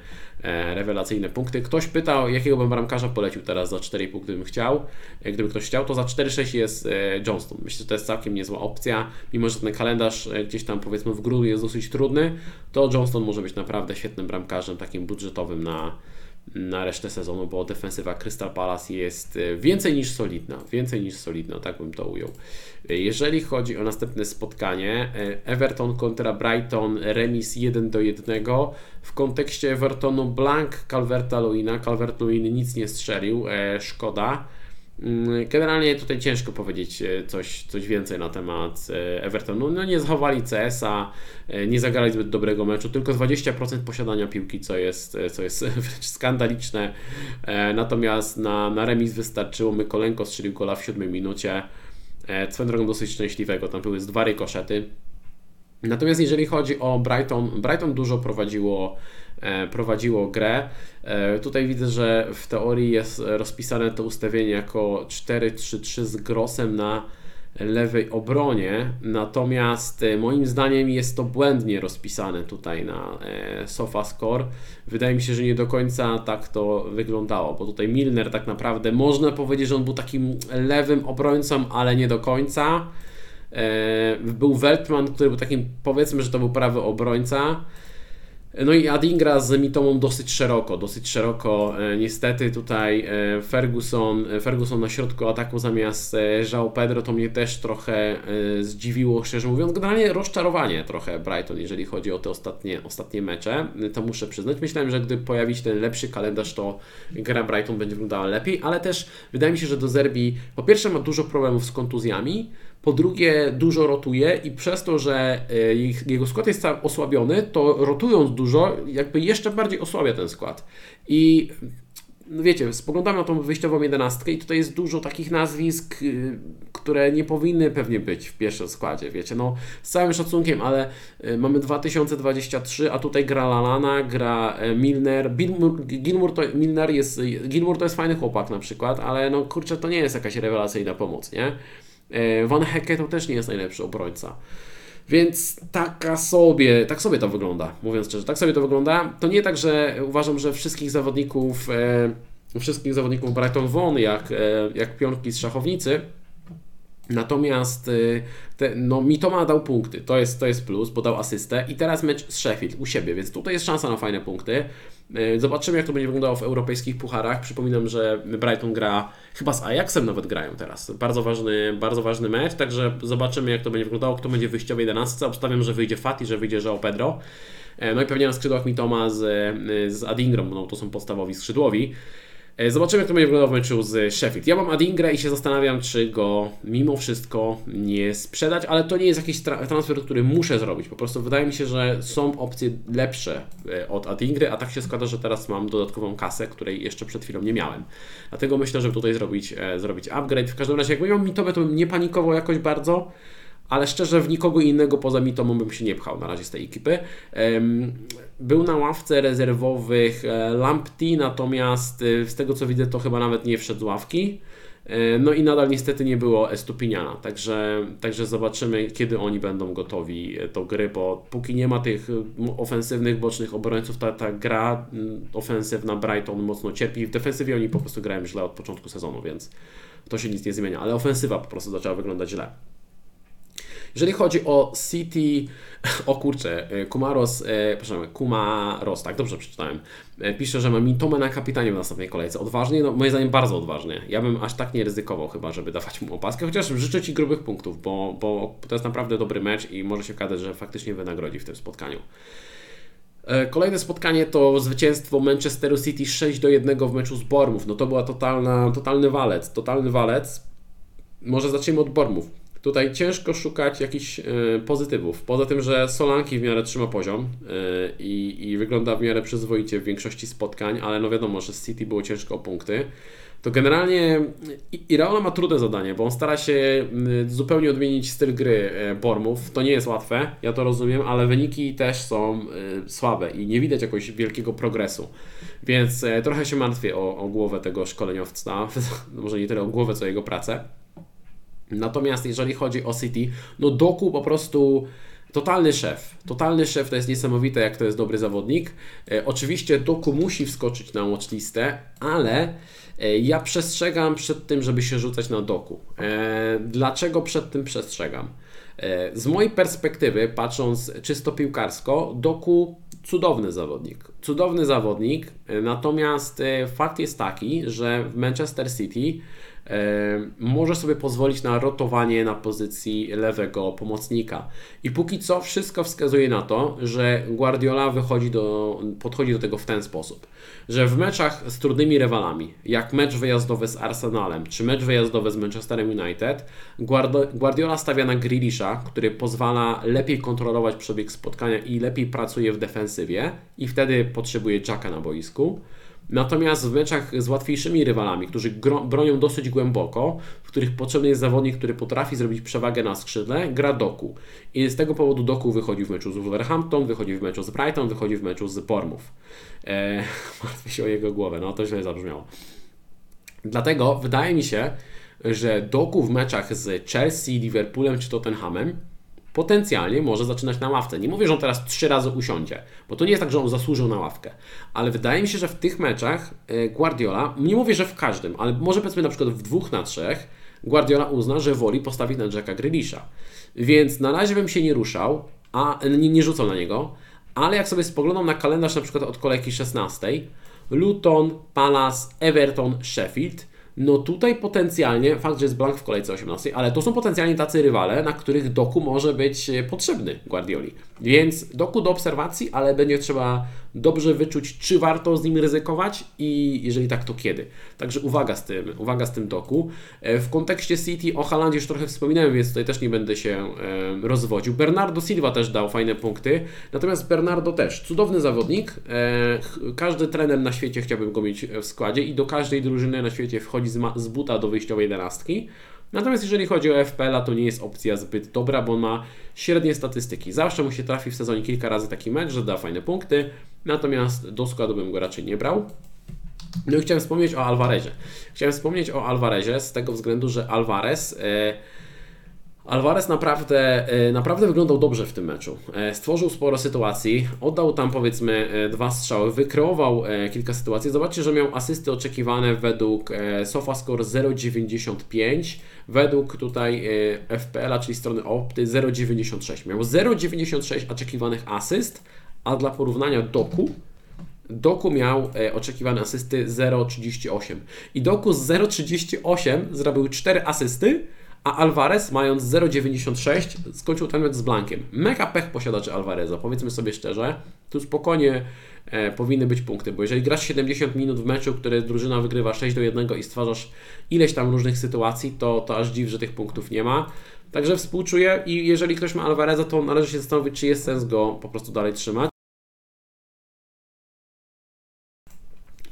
e, rewelacyjne punkty. Ktoś pytał, jakiego bym bramkarza polecił teraz za 4,5, gdybym chciał. E, gdyby ktoś chciał, to za 4,6 jest Johnston. Myślę, że to jest całkiem niezła opcja. Mimo, że ten kalendarz gdzieś tam powiedzmy w grudniu jest dosyć trudny, to Johnston może być naprawdę świetnym bramkarzem, takim budżetowym na na resztę sezonu, bo defensywa Crystal Palace jest e, więcej niż solidna, więcej niż solidna, tak bym to ujął. E, jeżeli chodzi o następne spotkanie, e, Everton kontra Brighton, remis 1 do 1. W kontekście Evertonu blank Calverta-Lewina, Calvert-Lewin nic nie strzelił, szkoda. Mm, generalnie tutaj ciężko powiedzieć e, coś, coś więcej na temat e, Evertonu. No nie zachowali CS-a, e, nie zagrali zbyt dobrego meczu, tylko 20% posiadania piłki, co jest, co jest wręcz skandaliczne. Natomiast na, na remis wystarczyło. Mykolenko strzelił gola w 7 minucie. Swoją drogą dosyć szczęśliwego, tam były z dwa rykoszety. Natomiast jeżeli chodzi o Brighton, Brighton dużo prowadziło, prowadziło grę. E, tutaj widzę, że w teorii jest rozpisane to ustawienie jako 4-3-3 z grosem na lewej obronie, natomiast e, moim zdaniem jest to błędnie rozpisane tutaj na e, SofaScore. Wydaje mi się, że nie do końca tak to wyglądało, bo tutaj Milner tak naprawdę można powiedzieć, że on był takim lewym obrońcą, ale nie do końca. E, był Weltman, który był takim, powiedzmy, że to był prawy obrońca. No i Adingra z Mitomą dosyć szeroko, dosyć szeroko. E, niestety tutaj e, Ferguson, Ferguson na środku ataku zamiast João Pedro to mnie też trochę zdziwiło, szczerze mówiąc. Generalnie rozczarowanie trochę Brighton, jeżeli chodzi o te ostatnie, ostatnie mecze. To muszę przyznać. Myślałem, że gdy pojawi się ten lepszy kalendarz, to gra Brighton będzie wyglądała lepiej, ale też wydaje mi się, że do Zerbi po pierwsze ma dużo problemów z kontuzjami, po drugie dużo rotuje i przez to, że e, jego skład jest osłabiony, to rotując dużo, jakby jeszcze bardziej osłabia ten skład. I no wiecie, spoglądamy na tą wyjściową jedenastkę i tutaj jest dużo takich nazwisk, y, które nie powinny pewnie być w pierwszym składzie, wiecie, no z całym szacunkiem, ale y, mamy 2023, a tutaj gra Lalana, gra e, Milner, Gilmour to, Milner jest, Gilmour to jest fajny chłopak na przykład, ale no kurczę, to nie jest jakaś rewelacyjna pomoc, nie? E, Van Hecke to też nie jest najlepszy obrońca. Więc taka sobie, tak sobie to wygląda, mówiąc szczerze, tak sobie to wygląda. To nie tak, że uważam, że wszystkich zawodników, e, wszystkich zawodników Brighton won jak, e, jak pionki z szachownicy, Natomiast y, te, no, Mitoma dał punkty, to jest, to jest plus, bo dał asystę i teraz mecz z Sheffield u siebie, więc tutaj jest szansa na fajne punkty. Y, zobaczymy jak to będzie wyglądało w europejskich pucharach. Przypominam, że Brighton gra, chyba z Ajaxem nawet grają teraz. Bardzo ważny, bardzo ważny mecz, także zobaczymy jak to będzie wyglądało, kto będzie w wyjściowej 11. Obstawiam, że wyjdzie Fati, że wyjdzie João Pedro. Y, no i pewnie na skrzydłach Mitoma z, z Adingrą, no to są podstawowi skrzydłowi. E, zobaczymy, jak to będzie wyglądało w meczu z Sheffield. Ja mam Adingra i się zastanawiam, czy go mimo wszystko nie sprzedać, ale to nie jest jakiś tra transfer, który muszę zrobić. Po prostu wydaje mi się, że są opcje lepsze e, od Adingry, a tak się składa, że teraz mam dodatkową kasę, której jeszcze przed chwilą nie miałem. Dlatego myślę, żeby tutaj zrobić, e, zrobić upgrade. W każdym razie, jakbym miał mitowę, to bym nie panikował jakoś bardzo ale szczerze w nikogo innego poza Mitomą bym się nie pchał na razie z tej ekipy. Był na ławce rezerwowych e, Lampty, natomiast e, z tego co widzę to chyba nawet nie wszedł z ławki. E, no i nadal niestety nie było Estupiniana, także, także zobaczymy kiedy oni będą gotowi do gry, bo póki nie ma tych ofensywnych, bocznych obrońców, ta, ta gra ofensywna Brighton mocno cierpi. W defensywie oni po prostu grają źle od początku sezonu, więc to się nic nie zmienia, ale ofensywa po prostu zaczęła wyglądać źle. Jeżeli chodzi o City, o kurczę, e, Kumaros, e, proszę, Kumaros, tak, dobrze przeczytałem, e, pisze, że ma Mitome na kapitanie w następnej kolejce. Odważnie? No moim zdaniem bardzo odważnie. Ja bym aż tak nie ryzykował chyba, żeby dawać mu opaskę, chociaż życzę Ci grubych punktów, bo, bo to jest naprawdę dobry mecz i może się okazać, że faktycznie wynagrodzi w tym spotkaniu. E, kolejne spotkanie to zwycięstwo Manchesteru City 6 do 1 w meczu z Bormów. No to była totalna, totalny walec, totalny walec. Może zacznijmy od Bormów. Tutaj ciężko szukać jakichś y, pozytywów. Poza tym, że Solanki w miarę trzyma poziom y, i wygląda w miarę przyzwoicie w większości spotkań, ale no wiadomo, że z City było ciężko o punkty. To generalnie Iraola ma trudne zadanie, bo on stara się zupełnie odmienić styl gry Bormów. To nie jest łatwe, ja to rozumiem, ale wyniki też są słabe i nie widać jakoś wielkiego progresu. Więc trochę się martwię o, o głowę tego szkoleniowca, może nie tyle o głowę, co jego pracę. Natomiast jeżeli chodzi o City, no Doku po prostu totalny szef. Totalny szef to jest niesamowite, jak to jest dobry zawodnik. E, oczywiście Doku musi wskoczyć na watchlistę, ale e, ja przestrzegam przed tym, żeby się rzucać na Doku. E, dlaczego przed tym przestrzegam? E, z mojej perspektywy, patrząc czysto piłkarsko, Doku cudowny zawodnik. Cudowny zawodnik, e, natomiast e, fakt jest taki, że w Manchester City może sobie pozwolić na rotowanie na pozycji lewego pomocnika. I póki co wszystko wskazuje na to, że Guardiola wychodzi do, podchodzi do tego w ten sposób, że w meczach z trudnymi rywalami, jak mecz wyjazdowy z Arsenalem, czy mecz wyjazdowy z Manchesterem United, Guardiola stawia na Grealisha, który pozwala lepiej kontrolować przebieg spotkania i lepiej pracuje w defensywie i wtedy potrzebuje Jacka na boisku. Natomiast w meczach z łatwiejszymi rywalami, którzy bronią dosyć głęboko, w których potrzebny jest zawodnik, który potrafi zrobić przewagę na skrzydle, gra Doku. I z tego powodu Doku wychodzi w meczu z Wolverhampton, wychodzi w meczu z Brighton, wychodzi w meczu z Bournemouth. Eee, martwię się o jego głowę, no to źle zabrzmiało. Dlatego wydaje mi się, że Doku w meczach z Chelsea, Liverpoolem czy Tottenhamem potencjalnie może zaczynać na ławce. Nie mówię, że on teraz trzy razy usiądzie, bo to nie jest tak, że on zasłużył na ławkę. Ale wydaje mi się, że w tych meczach e, Guardiola, nie mówię, że w każdym, ale może powiedzmy na przykład w dwóch na trzech, Guardiola uzna, że woli postawić na Jacka Grealisha. Więc na razie bym się nie ruszał, a nie, nie rzucał na niego, ale jak sobie spoglądam na kalendarz na przykład od kolejki 16, Luton, Palace, Everton, Sheffield, no tutaj potencjalnie, fakt, że jest blank w kolejce 18, ale to są potencjalnie tacy rywale, na których doku może być e, potrzebny Guardioli. Więc doku do obserwacji, ale będzie trzeba dobrze wyczuć, czy warto z nim ryzykować i jeżeli tak, to kiedy. Także uwaga z tym, uwaga z tym doku. E, w kontekście City o Halandzie już trochę wspominałem, więc tutaj też nie będę się rozwodził. Bernardo Silva też dał fajne punkty, natomiast Bernardo też, cudowny zawodnik. E, każdy trener na świecie chciałby go mieć w składzie i do każdej drużyny na świecie wchodzi z, z buta do wyjściowej jedenastki. Natomiast jeżeli chodzi o FPL, to nie jest opcja zbyt dobra, bo ma średnie statystyki. Zawsze mu się trafi w sezonie kilka razy taki mecz, że da fajne punkty, natomiast do składu bym go raczej nie brał. No i chciałem wspomnieć o Alvarezie. Chciałem wspomnieć o Alvarezie z tego względu, że Alvarez... Yy, Alvarez naprawdę, e, naprawdę wyglądał dobrze w tym meczu. E, stworzył sporo sytuacji, oddał tam powiedzmy e, dwa strzały, wykreował kilka sytuacji. Zobaczcie, że miał asysty oczekiwane według SofaScore 0,95, według tutaj FPL-a, czyli strony Opty 0,96. Miał 0,96 oczekiwanych asyst, a dla porównania Doku Doku miał oczekiwane asysty 0,38 i Doku z 0,38 zrobił 4 asysty, a Alvarez mając 0,96 skończył ten mecz z blankiem. Mega pech posiadaczy Alvareza, powiedzmy sobie szczerze. Tu spokojnie e, powinny być punkty, bo jeżeli grasz 70 minut w meczu, który drużyna wygrywa 6 do 1 i stwarzasz ileś tam różnych sytuacji, to, to aż dziw, że tych punktów nie ma. Także współczuję i jeżeli ktoś ma Alvareza, to należy się zastanowić, czy jest sens go po prostu dalej trzymać.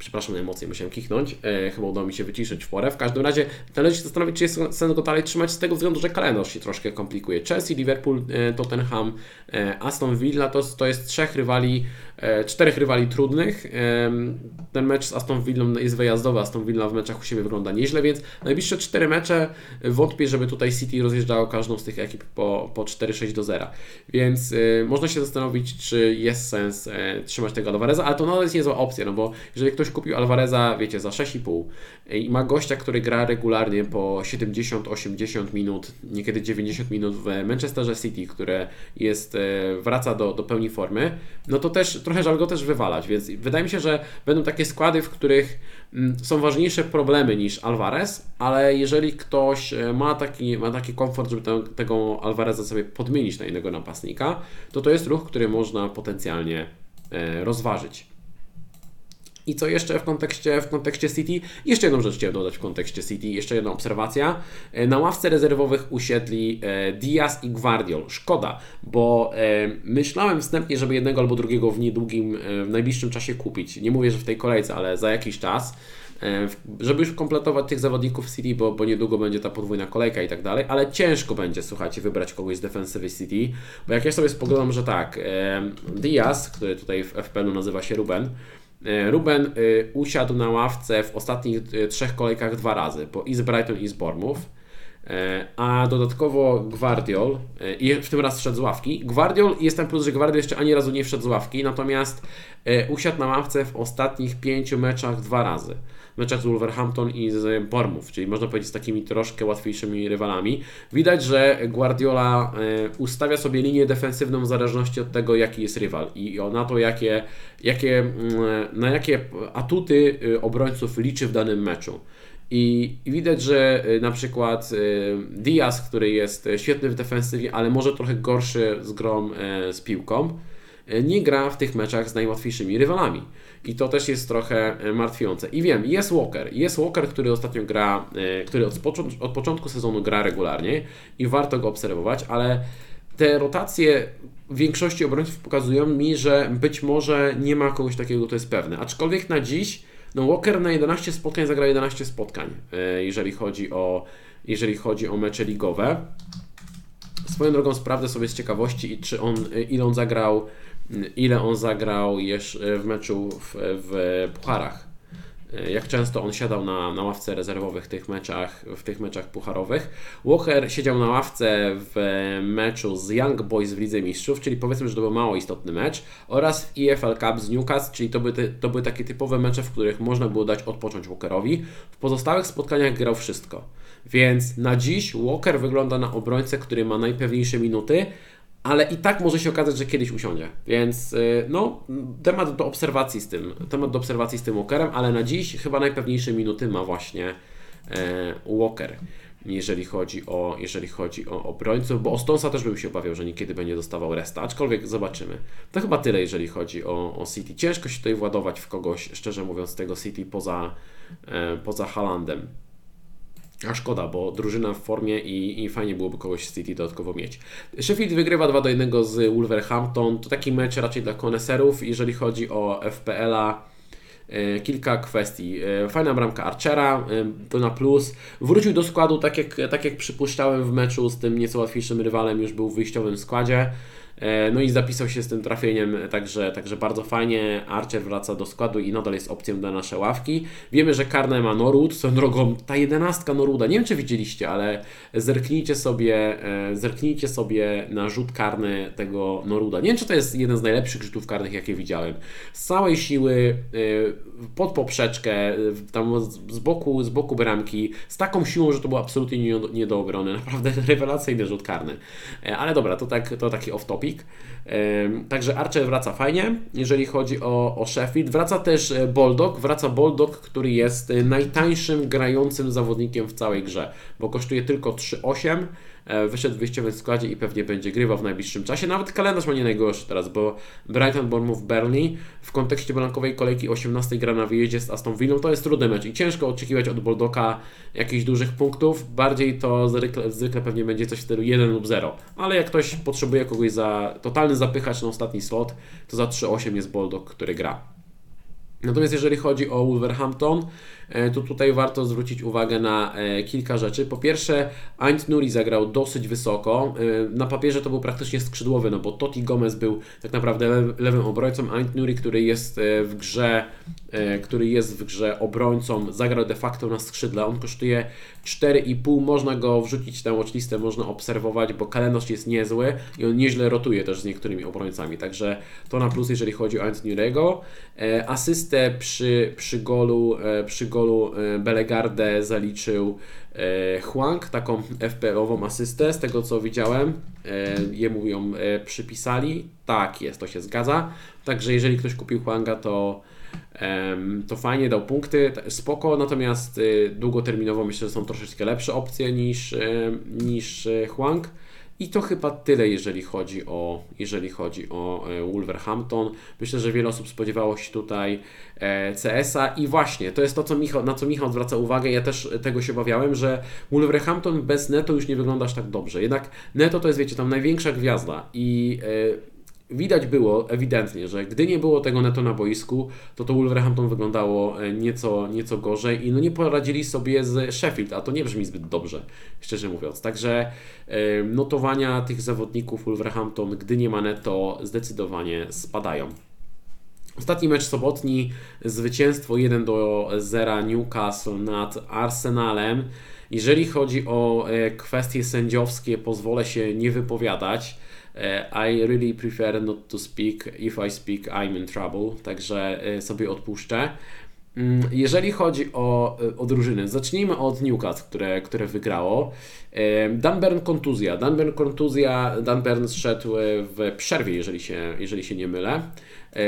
Przepraszam emocje, musiałem kichnąć. E, chyba udało mi się wyciszyć w porę. W każdym razie należy się zastanowić, czy jest sens go dalej trzymać z tego względu, że kalendarz się troszkę komplikuje. Chelsea, Liverpool, e, Tottenham, e, Aston Villa to, to jest trzech rywali czterech rywali trudnych. Ten mecz z Aston Villa jest wyjazdowy, Aston Villa w meczach u siebie wygląda nieźle, więc najbliższe cztery mecze wątpię, żeby tutaj City rozjeżdżało każdą z tych ekip po, po 4-6 do 0. Więc y, można się zastanowić, czy jest sens trzymać tego Alvareza, ale to nadal jest niezła opcja, no bo jeżeli ktoś kupił Alvareza, wiecie, za 6,5 i ma gościa, który gra regularnie po 70-80 minut, niekiedy 90 minut w Manchesterze City, które jest, wraca do, do pełni formy, no to też trochę żal go też wywalać, więc wydaje mi się, że będą takie składy, w których mm, są ważniejsze problemy niż Alvarez, ale jeżeli ktoś e, ma taki, ma taki komfort, żeby tego Alvareza sobie podmienić na innego napastnika, to to jest ruch, który można potencjalnie e, rozważyć. I co jeszcze w kontekście, w kontekście City? Jeszcze jedną rzecz chciałem dodać w kontekście City, jeszcze jedna obserwacja. E, na ławce rezerwowych usiedli e, Diaz i Guardiol. Szkoda, bo e, myślałem wstępnie, żeby jednego albo drugiego w niedługim, w najbliższym czasie kupić. Nie mówię, że w tej kolejce, ale za jakiś czas żeby już kompletować tych zawodników City, bo, bo niedługo będzie ta podwójna kolejka i tak dalej, ale ciężko będzie, słuchajcie, wybrać kogoś z defensywy City, bo jak ja sobie spoglądam, że tak, Diaz, który tutaj w FPL nazywa się Ruben, Ruben e, usiadł na ławce w ostatnich e, trzech kolejkach dwa razy, bo i z Brighton i z Bournemouth. A dodatkowo Guardiol, i w tym raz wszedł z ławki. Guardiol, jest ten plus, że Guardiol jeszcze ani razu nie wszedł z ławki, natomiast usiadł na ławce w ostatnich pięciu meczach dwa razy meczach z Wolverhampton i z Bournemouth, czyli można powiedzieć z takimi troszkę łatwiejszymi rywalami. Widać, że Guardiola e, ustawia sobie linię defensywną w zależności od tego, jaki jest rywal i na to, jakie, jakie, mm, na jakie atuty e, obrońców liczy w danym meczu. I, widać, że e, na przykład Diaz, który jest świetny w defensywie, ale może trochę gorszy z grą z piłką, nie gra w tych meczach z najłatwiejszymi rywalami. I to też jest trochę e, martwiące. I wiem, jest Walker. Jest Walker, który ostatnio gra, e, który od, od początku sezonu gra regularnie i warto go obserwować, ale te rotacje większości obrońców pokazują mi, że być może nie ma kogoś takiego, to jest pewne. Aczkolwiek na dziś No Walker na 11 spotkań zagrał 11 spotkań, e, jeżeli chodzi o, jeżeli chodzi o mecze ligowe. Swoją drogą sprawdzę sobie z ciekawości, czy on, ile on zagrał, ile on zagrał w meczu w, w pucharach. Jak często on siadał na, na ławce rezerwowych w tych, meczach, w tych meczach pucharowych. Walker siedział na ławce w meczu z Young Boys w Lidze Mistrzów, czyli powiedzmy, że to był mało istotny mecz, oraz w EFL Cup z Newcastle, czyli to, by te, to były takie typowe mecze, w których można było dać odpocząć Walkerowi. W pozostałych spotkaniach grał wszystko. Więc na dziś Walker wygląda na obrońcę, który ma najpewniejsze minuty, ale i tak może się okazać, że kiedyś usiądzie. Więc y, no, temat do obserwacji z tym, temat do obserwacji z tym Walkerem, ale na dziś chyba najpewniejsze minuty ma właśnie e, Walker. Jeżeli chodzi, o, jeżeli chodzi o obrońców, bo o Stonesa też bym się obawiał, że niekiedy będzie dostawał resta, aczkolwiek zobaczymy. To chyba tyle, jeżeli chodzi o, o City. Ciężko się tutaj władować w kogoś, szczerze mówiąc, z tego City poza, e, poza Halandem. A szkoda, bo drużyna w formie i, i fajnie byłoby kogoś z City dodatkowo mieć. Sheffield wygrywa 2 do 1 z Wolverhampton. To taki mecz raczej dla koneserów, jeżeli chodzi o FPL-a. E, kilka kwestii. E, fajna bramka Archera, e, to na plus. Wrócił do składu tak jak, tak jak przypuszczałem w meczu z tym nieco łatwiejszym rywalem, już był w wyjściowym składzie. E, no i zapisał się z tym trafieniem, także, także bardzo fajnie. Archer wraca do składu i nadal jest opcją dla nasze ławki. Wiemy, że karne ma Norud, swoją drogą ta jedenastka Noruda, nie wiem czy widzieliście, ale zerknijcie sobie, e, zerknijcie sobie na rzut karny tego Noruda. Nie wiem czy to jest jeden z najlepszych rzutów karnych jakie widziałem. Z całej siły, e, pod poprzeczkę, tam z boku, z boku bramki, z taką siłą, że to było absolutnie nie, nie do obrony. Naprawdę rewelacyjny rzut karny. Ale dobra, to, tak, to taki off Także Archer wraca fajnie, jeżeli chodzi o, o Sheffield. Wraca też e, Boldog, wraca Boldog, który jest e, najtańszym grającym zawodnikiem w całej grze, bo kosztuje tylko 3,8 E, wyszedł w wyjściowym składzie i pewnie będzie grywał w najbliższym czasie. Nawet kalendarz ma nie najgorszy teraz, bo Brighton, Bournemouth, Burnley w kontekście blankowej kolejki 18 gra na wyjeździe z Aston Villą. To jest trudny mecz i ciężko oczekiwać od Boldoka jakichś dużych punktów. Bardziej to zwykle, zwykle pewnie będzie coś w stylu 1 lub 0. Ale jak ktoś potrzebuje kogoś za totalny zapychacz na ostatni slot, to za 3-8 jest Boldok, który gra. Natomiast jeżeli chodzi o Wolverhampton, e, to tutaj warto zwrócić uwagę na e, kilka rzeczy. Po pierwsze, Aint Nuri zagrał dosyć wysoko. E, na papierze to był praktycznie skrzydłowy, no bo Totti Gomez był tak naprawdę lewym obrońcą. Aint Nuri, który jest w grze, który jest w grze obrońcą, zagrał de facto na skrzydle. On kosztuje 4,5. Można go wrzucić na watchlistę, można obserwować, bo kalendarz jest niezły i on nieźle rotuje też z niektórymi obrońcami. Także to na plus, jeżeli chodzi o Aint Nuriego. Asystę przy, przy golu, przy golu golu e, Belegardę zaliczył e, Huang, taką FPL-ową asystę, z tego co widziałem. E, jemu ją przypisali. Tak jest, to się zgadza. Także jeżeli ktoś kupił Huanga, to to fajnie dał punkty, spoko, natomiast długoterminowo myślę, że są troszeczkę lepsze opcje niż, niż Huang. I to chyba tyle, jeżeli chodzi o, jeżeli chodzi o e, Wolverhampton. Myślę, że wiele osób spodziewało się tutaj e, CS-a i właśnie to jest to, co Michał, na co Michał zwraca uwagę. Ja też tego się obawiałem, że Wolverhampton bez Neto już nie wygląda aż tak dobrze. Jednak Neto to jest, wiecie, tam największa gwiazda i e, widać było ewidentnie, że gdy nie było tego neto na boisku, to to Wolverhampton wyglądało e, nieco, nieco gorzej i no nie poradzili sobie z Sheffield, a to nie brzmi zbyt dobrze, szczerze mówiąc. Także e, notowania tych zawodników Wolverhampton, gdy nie ma neto, zdecydowanie spadają. Ostatni mecz sobotni, zwycięstwo 1 do 0 Newcastle nad Arsenalem. Jeżeli chodzi o e, kwestie sędziowskie, pozwolę się nie wypowiadać. E, I really prefer not to speak. If I speak, I'm in trouble. Także e, sobie odpuszczę. Mm, jeżeli chodzi o, e, o drużyny, zacznijmy od Newcastle, które, które wygrało. Danburn kontuzja. Danburn kontuzja, Danburn zszedł w przerwie, jeżeli się, jeżeli się nie mylę.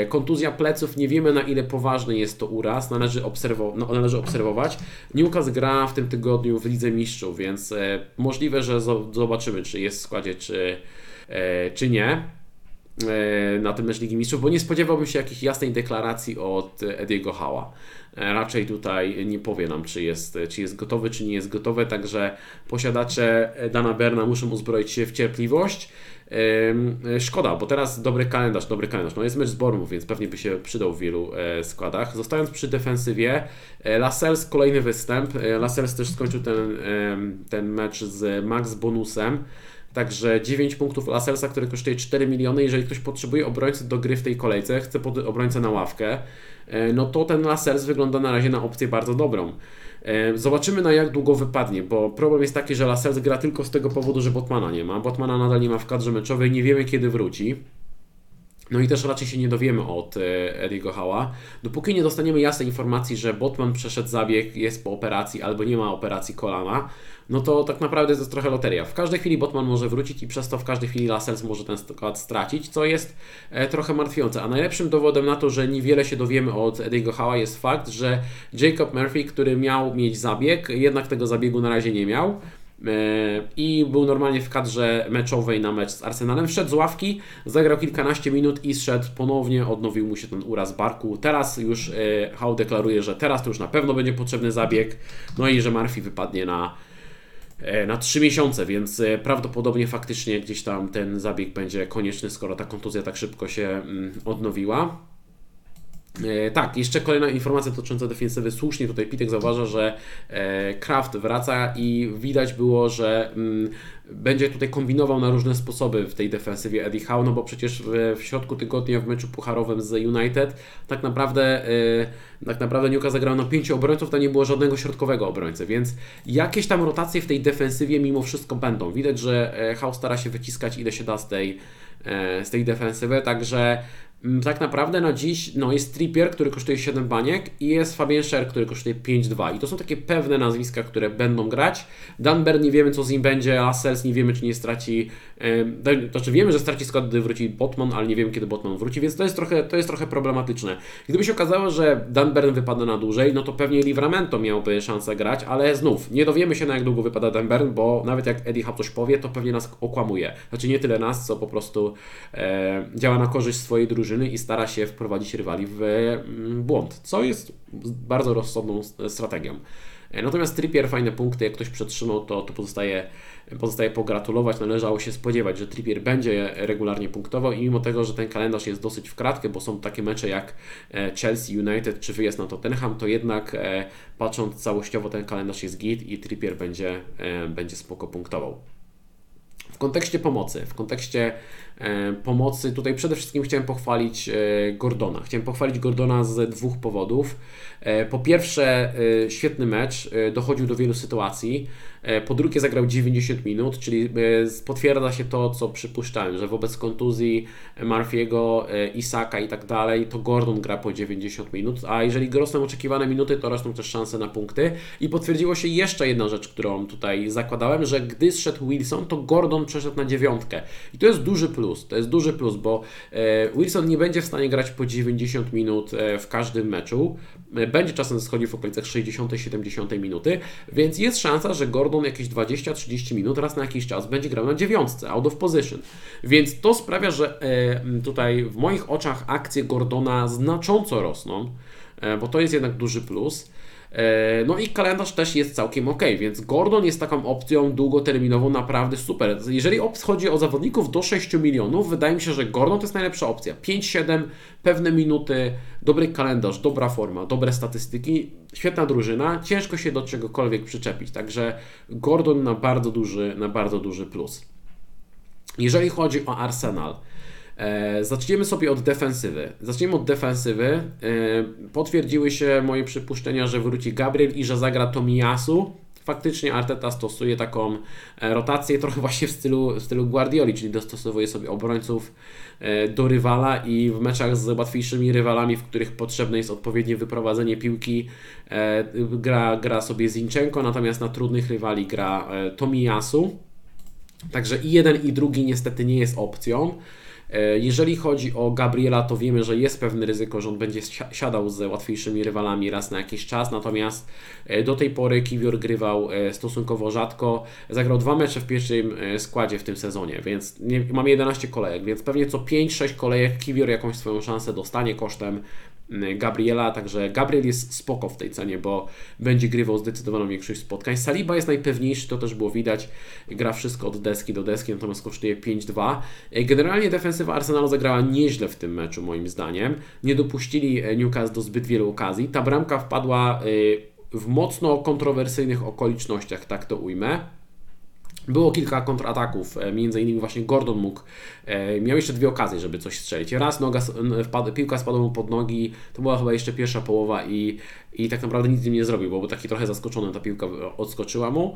Kontuzja pleców, nie wiemy na ile poważny jest to uraz, należy, obserwo no, należy obserwować. Newcastle gra w tym tygodniu w Lidze Mistrzów, więc możliwe, że zobaczymy, czy jest w składzie, czy, czy nie e, na tym mecz Ligi Mistrzów, bo nie spodziewałbym się jakiejś jasnej deklaracji od Ediego Hała. raczej tutaj nie powie nam, czy jest, czy jest gotowy, czy nie jest gotowy, także posiadacze Dana Berna muszą uzbroić się w cierpliwość. Szkoda, bo teraz dobry kalendarz, dobry kalendarz. No jest mecz z Bormów, więc pewnie by się przydał w wielu e, składach. Zostając przy defensywie, e, Lascelles kolejny występ. E, Lascelles też skończył ten, ten mecz z max bonusem. Także 9 punktów Lascellesa, który kosztuje 4 miliony. Jeżeli ktoś potrzebuje obrońcy do gry w tej kolejce, chce obrońcę na ławkę, no to ten Lascelles wygląda na razie na opcję bardzo dobrą. E, zobaczymy na jak długo wypadnie, bo problem jest taki, że Lascelles gra tylko z tego powodu, że Botmana nie ma. Botmana nadal nie ma w kadrze meczowej, nie wiemy kiedy wróci. No i też raczej się nie dowiemy od e, Ediego Hała. Dopóki nie dostaniemy jasnej informacji, że Botman przeszedł zabieg, jest po operacji albo nie ma operacji kolana, no to tak naprawdę to jest trochę loteria. W każdej chwili Botman może wrócić i przez to w każdej chwili Lascelles może ten skład stracić, co jest e, trochę martwiące. A najlepszym dowodem na to, że niewiele się dowiemy od Ediego Hała jest fakt, że Jacob Murphy, który miał mieć zabieg, jednak tego zabiegu na razie nie miał i był normalnie w kadrze meczowej na mecz z Arsenalem. Wszedł z ławki, zagrał kilkanaście minut i zszedł ponownie, odnowił mu się ten uraz barku. Teraz już Hał deklaruje, że teraz to już na pewno będzie potrzebny zabieg, no i że Murphy wypadnie na E, na 3 miesiące, więc e, prawdopodobnie faktycznie gdzieś tam ten zabieg będzie konieczny, skoro ta kontuzja tak szybko się mm, odnowiła. E, tak, jeszcze kolejna informacja dotycząca defensywy. Słusznie tutaj Pitek zauważa, że Kraft wraca i widać było, że mm, będzie tutaj kombinował na różne sposoby w tej defensywie Eddie Howe, no bo przecież w, środku tygodnia w meczu pucharowym z United tak naprawdę, yy, tak naprawdę Newcastle zagrał na pięciu obrońców, to nie było żadnego środkowego obrońcy, więc jakieś tam rotacje w tej defensywie mimo wszystko będą. Widać, że e, Howe stara się wyciskać ile się da z tej, e, z tej defensywy, także tak naprawdę na dziś no, jest Trippier, który kosztuje 7 baniek i jest Fabien Scher, który kosztuje 5,2 i to są takie pewne nazwiska, które będą grać. Danber nie wiemy co z nim będzie, Lascelles nie wiemy czy nie straci, to znaczy wiemy, że straci skład, gdy wróci Botman, ale nie wiemy kiedy Botman wróci, więc to jest trochę, to jest trochę problematyczne. Gdyby się okazało, że Danbern wypada na dłużej, no to pewnie Livramento miałby szansę grać, ale znów, nie dowiemy się na jak długo wypada Danbern, bo nawet jak Eddie Howe coś powie, to pewnie nas okłamuje. Znaczy nie tyle nas, co po prostu e, działa na korzyść swojej drużyny drużyny i stara się wprowadzić rywali w mm, błąd, co jest bardzo rozsądną strategią. E, natomiast Trippier fajne punkty, jak ktoś przetrzymał, to, to pozostaje, pozostaje pogratulować. Należało się spodziewać, że Trippier będzie regularnie punktował i mimo tego, że ten kalendarz jest dosyć w kratkę, bo są takie mecze jak e, Chelsea, United czy wyjazd na Tottenham, to jednak e, patrząc całościowo ten kalendarz jest git i Trippier będzie, będzie spoko punktował. W kontekście pomocy, w kontekście pomocy. Tutaj przede wszystkim chciałem pochwalić e, Gordona. Chciałem pochwalić Gordona z dwóch powodów. E, po pierwsze, świetny mecz, dochodził do wielu sytuacji. Po drugie, zagrał 90 minut, czyli potwierdza się to, co przypuszczałem, że wobec kontuzji Murphy'ego, Isaka i tak dalej, to Gordon gra po 90 minut, a jeżeli rosną oczekiwane minuty, to rosną też szanse na punkty. I potwierdziło się jeszcze jedna rzecz, którą tutaj zakładałem, że gdy zszedł Wilson, to Gordon przeszedł na dziewiątkę. I to jest duży plus plus. To jest duży plus, bo e, Wilson nie będzie w stanie grać po 90 minut e, w każdym meczu. E, będzie czasem schodził w okolicach 60-70 minuty, więc jest szansa, że Gordon jakieś 20-30 minut raz na jakiś czas będzie grał na dziewiątce, out of position. Więc to sprawia, że tutaj w moich oczach akcje Gordona znacząco rosną, bo to jest jednak duży plus. E, no i kalendarz też jest całkiem ok, więc Gordon jest taką opcją długoterminową naprawdę super. Jeżeli chodzi o zawodników do 6 milionów, wydaje mi się, że Gordon to jest najlepsza opcja. 5-7, pewne minuty, dobry kalendarz, dobra forma, dobre statystyki, świetna drużyna, ciężko się do czegokolwiek przyczepić, także Gordon na bardzo duży, na bardzo duży plus. Jeżeli chodzi o Arsenal, zaczniemy sobie od defensywy. Zaczniemy od defensywy. E, potwierdziły się moje przypuszczenia, że wróci Gabriel i że zagra Tomiyasu. Faktycznie Arteta stosuje taką e, rotację trochę właśnie w stylu, w stylu Guardioli, czyli dostosowuje sobie obrońców do rywala i w meczach z łatwiejszymi rywalami, w których potrzebne jest odpowiednie wyprowadzenie piłki, gra, gra sobie Zinchenko, natomiast na trudnych rywali gra Tomiyasu. Także i jeden i drugi niestety nie jest opcją. E, jeżeli chodzi o Gabriela, to wiemy, że jest pewne ryzyko, że on będzie siadał z łatwiejszymi rywalami raz na jakiś czas, natomiast e, do tej pory Kiwior grywał e, stosunkowo rzadko. Zagrał dwa mecze w pierwszym składzie w tym sezonie, więc mamy 11 kolejek, więc pewnie co 5-6 kolejek Kiwior jakąś swoją szansę dostanie kosztem Gabriela, także Gabriel jest spoko w tej cenie, bo będzie grywał zdecydowaną większość spotkań. Saliba jest najpewniejszy, to też było widać, gra wszystko od deski do deski, natomiast kosztuje 5-2. Generalnie defensywa Arsenalu zagrała nieźle w tym meczu moim zdaniem. Nie dopuścili Newcastle do zbyt wielu okazji. Ta bramka wpadła w mocno kontrowersyjnych okolicznościach, tak to ujmę. Było kilka kontrataków, e, między innymi właśnie Gordon mógł, e, miał jeszcze dwie okazje, żeby coś strzelić. Raz noga, piłka spadła mu pod nogi, to była chyba jeszcze pierwsza połowa i i tak naprawdę nic z nim nie zrobił, bo był taki trochę zaskoczony, ta piłka odskoczyła mu.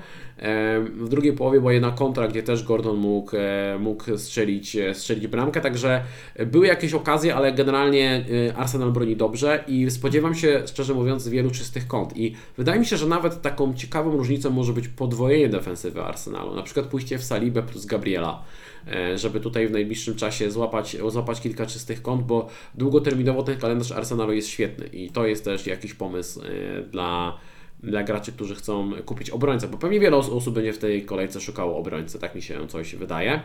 W drugiej połowie była jedna kontra, gdzie też Gordon mógł, e, mógł strzelić, e, strzelić bramkę, także były jakieś okazje, ale generalnie e, Arsenal broni dobrze i spodziewam się, szczerze mówiąc, wielu czystych kąt i wydaje mi się, że nawet taką ciekawą różnicą może być podwojenie defensywy Arsenalu, na przykład pójście w Salibę plus Gabriela. E, żeby tutaj w najbliższym czasie złapać, złapać kilka czystych kąt, bo długoterminowo ten kalendarz Arsenalu jest świetny i to jest też jakiś pomysł e, dla dla graczy, którzy chcą kupić obrońcę, bo pewnie wiele osób będzie w tej kolejce szukało obrońcy, tak mi się coś wydaje.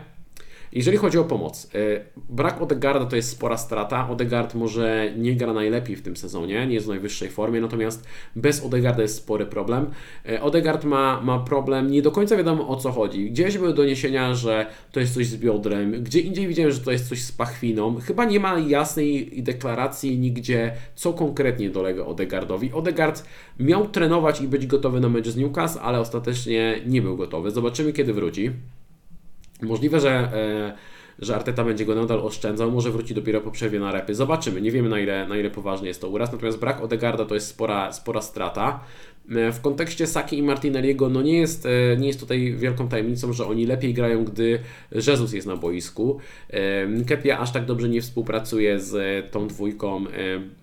Jeżeli chodzi o pomoc, y, brak Odegarda to jest spora strata. Odegaard może nie gra najlepiej w tym sezonie, nie jest w najwyższej formie, natomiast bez Odegarda jest spory problem. Y, Odegaard ma, ma problem, nie do końca wiadomo o co chodzi. Gdzieś były doniesienia, że to jest coś z biodrem, gdzie indziej widziałem, że to jest coś z pachwiną. Chyba nie ma jasnej deklaracji nigdzie, co konkretnie dolega Odegardowi. Odegaard miał trenować i być gotowy na mecz z Newcastle, ale ostatecznie nie był gotowy. Zobaczymy kiedy wróci. Możliwe, że, e, że Arteta będzie go nadal oszczędzał, może wróci dopiero po przerwie na repy. Zobaczymy, nie wiemy na ile, na ile poważnie jest to uraz, natomiast brak Odegarda to jest spora, spora strata. E, w kontekście Saki i Martinelliego, no nie jest, e, nie jest tutaj wielką tajemnicą, że oni lepiej grają, gdy Jesus jest na boisku. Nketiah aż tak dobrze nie współpracuje z tą dwójką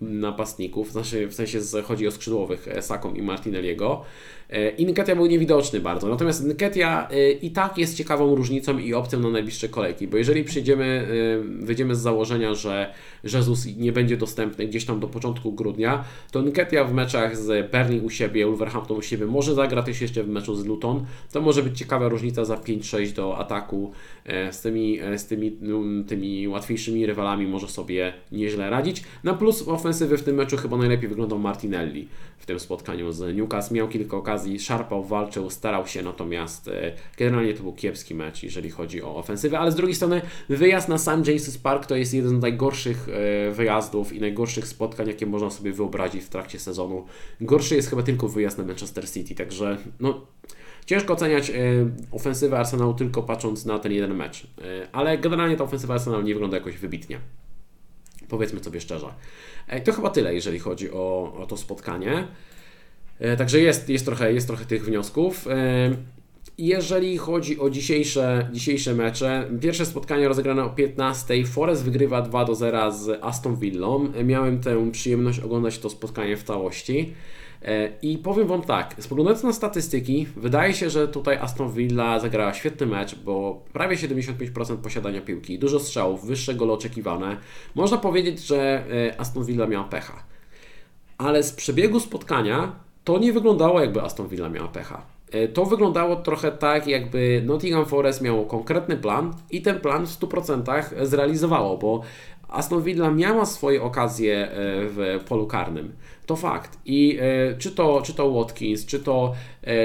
napastników, znaczy w sensie chodzi o skrzydłowych Saką i Martinelliego. E, I był niewidoczny bardzo. Natomiast Nketia e, i tak jest ciekawą różnicą i opcją na najbliższe kolejki, bo jeżeli przyjdziemy, e, wyjdziemy z założenia, że Jezus nie będzie dostępny gdzieś tam do początku grudnia, to Nketia w meczach z Berlin u siebie, Wolverhampton u siebie może zagra też jeszcze w meczu z Luton. To może być ciekawa różnica za 5-6 do ataku z tymi, z tymi, no, tymi łatwiejszymi rywalami może sobie nieźle radzić. Na plus ofensywy w tym meczu chyba najlepiej wyglądał Martinelli w tym spotkaniu z Newcastle. Miał kilka okazji, szarpał, walczył, starał się, natomiast e, generalnie to był kiepski mecz, jeżeli chodzi o ofensywę, ale z drugiej strony wyjazd na St. James's Park to jest jeden z najgorszych e, wyjazdów i najgorszych spotkań, jakie można sobie wyobrazić w trakcie sezonu. Gorszy jest chyba tylko wyjazd na Manchester City, także no Ciężko oceniać e, ofensywę Arsenalu tylko patrząc na ten jeden mecz, ale generalnie ta ofensywa Arsenalu nie wygląda jakoś wybitnie. Powiedzmy sobie szczerze. To chyba tyle, jeżeli chodzi o, o to spotkanie. E, także jest, jest, trochę, jest trochę tych wniosków. E, jeżeli chodzi o dzisiejsze, dzisiejsze mecze, pierwsze spotkanie rozegrane o 15. Forest wygrywa 2 do 0 z Aston Villą. Miałem tę przyjemność oglądać to spotkanie w całości. E, I powiem Wam tak, spoglądając na statystyki, wydaje się, że tutaj Aston Villa zagrała świetny mecz, bo prawie 75% posiadania piłki, dużo strzałów, wyższe gole oczekiwane. Można powiedzieć, że Aston Villa miała pecha. Ale z przebiegu spotkania to nie wyglądało jakby Aston Villa miała pecha. E, to wyglądało trochę tak, jakby Nottingham Forest miało konkretny plan i ten plan w 100% zrealizowało, bo Aston Villa miała swoje okazje e, w polu karnym. To fakt. I e, czy to, czy to Watkins, czy to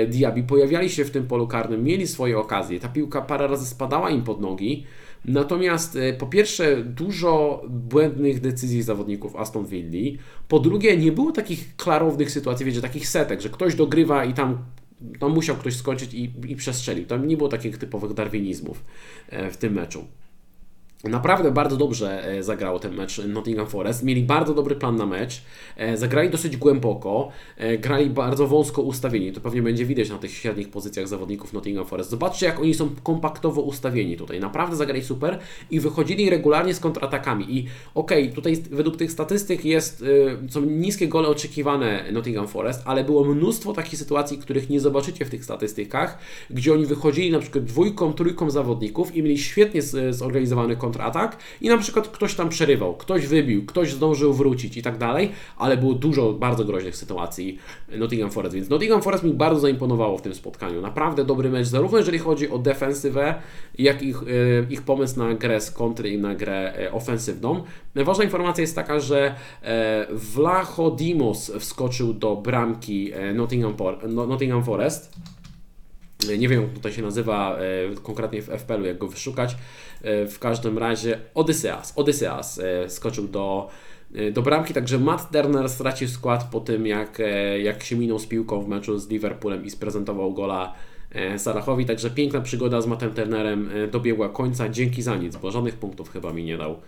Diaby pojawiali się w tym polu karnym, mieli swoje okazje. Ta piłka parę razy spadała im pod nogi. Natomiast e, po pierwsze, dużo błędnych decyzji zawodników Aston Villa. Po drugie, nie było takich klarownych sytuacji, wiecie, takich setek, że ktoś dogrywa i tam tam musiał ktoś skończyć i, i przestrzelił. Tam nie było takich typowych darwinizmów e, w tym meczu. Naprawdę bardzo dobrze e, zagrało ten mecz Nottingham Forest. Mieli bardzo dobry plan na mecz. E, zagrali dosyć głęboko. E, grali bardzo wąsko ustawieni. To pewnie będzie widać na tych średnich pozycjach zawodników Nottingham Forest. Zobaczcie, jak oni są kompaktowo ustawieni tutaj. Naprawdę zagrali super i wychodzili regularnie z kontratakami. I okej, okay, tutaj według tych statystyk jest, są niskie gole oczekiwane Nottingham Forest, ale było mnóstwo takich sytuacji, których nie zobaczycie w tych statystykach, gdzie oni wychodzili na przykład dwójką, trójką zawodników i mieli świetnie zorganizowany kontratak kontratak i na przykład ktoś tam przerywał, ktoś wybił, ktoś zdążył wrócić i tak dalej, ale było dużo bardzo groźnych sytuacji Nottingham Forest, więc Nottingham Forest mi bardzo zaimponowało w tym spotkaniu. Naprawdę dobry mecz, zarówno jeżeli chodzi o defensywę, jak ich, e, ich pomysł na grę z kontry i na grę e, ofensywną. Ważna informacja jest taka, że Vlacho Dimos wskoczył do bramki Nottingham, no, Nottingham Forest. Nie wiem, jak tutaj się nazywa e, konkretnie w FPL-u, jak go wyszukać. E, w każdym razie. Odysseas e, skoczył do, do bramki, także Matt Turner stracił skład po tym, jak, jak się minął z piłką w meczu z Liverpoolem i sprezentował gola Salahowi. Także piękna przygoda z Mattem Turnerem dobiegła końca. Dzięki za nic, bo żadnych punktów chyba mi nie dał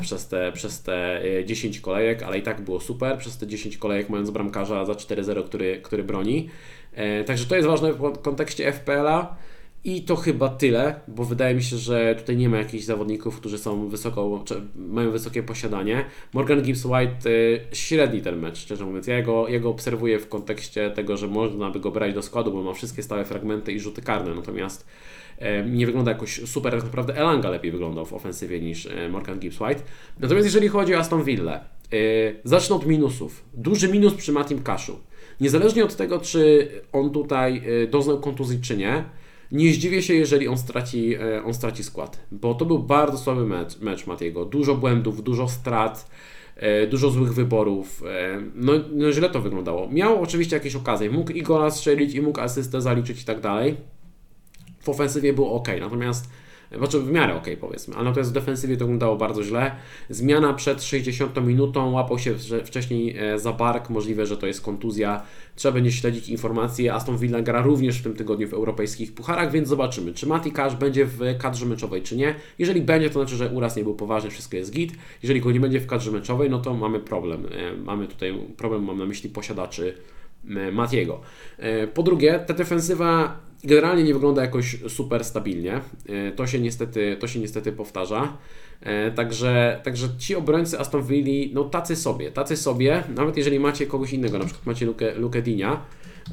przez te, przez te 10 kolejek, ale i tak było super. Przez te 10 kolejek mając bramkarza za 4-0, który, który broni. E, także to jest ważne w kontekście FPL-a. I to chyba tyle, bo wydaje mi się, że tutaj nie ma jakichś zawodników, którzy są wysoko, mają wysokie posiadanie. Morgan Gibbs White y, średni ten mecz, szczerze mówiąc. Ja go, ja go obserwuję w kontekście tego, że można by go brać do składu, bo ma wszystkie stałe fragmenty i rzuty karne, natomiast e, nie wygląda jakoś super, tak naprawdę Elanga lepiej wyglądał w ofensywie niż e, Morgan Gibbs White. Natomiast jeżeli chodzi o Aston Villa, zacznę od minusów. Duży minus przy Matim Kaszu. Niezależnie od tego, czy on tutaj y, doznał kontuzji, czy nie, nie zdziwię się, jeżeli on straci, y, on straci skład, bo to był bardzo słaby mecz, mecz Matiego. Dużo błędów, dużo strat, y, dużo złych wyborów. No, no źle to wyglądało. Miał oczywiście jakieś okazje, mógł i gola strzelić, i mógł asystę zaliczyć i tak dalej. W ofensywie było ok, natomiast znaczy w miarę ok, powiedzmy, ale natomiast w defensywie to wyglądało bardzo źle. Zmiana przed 60 minutą, łapał się wcześniej e, za bark, możliwe, że to jest kontuzja. Trzeba będzie śledzić informacje. Aston Villa gra również w tym tygodniu w europejskich pucharach, więc zobaczymy, czy Mati Cash będzie w kadrze meczowej, czy nie. Jeżeli będzie, to znaczy, że uraz nie był poważny, wszystko jest git. Jeżeli go nie będzie w kadrze meczowej, no to mamy problem. E, mamy tutaj problem, mam na myśli posiadaczy e, Matiego. Po drugie, ta defensywa generalnie nie wygląda jakoś super stabilnie. E, to się niestety, to się niestety powtarza. E, także, także ci obrońcy Aston Villa, no tacy sobie, tacy sobie, nawet jeżeli macie kogoś innego, na przykład macie Luke, Luke Dinia,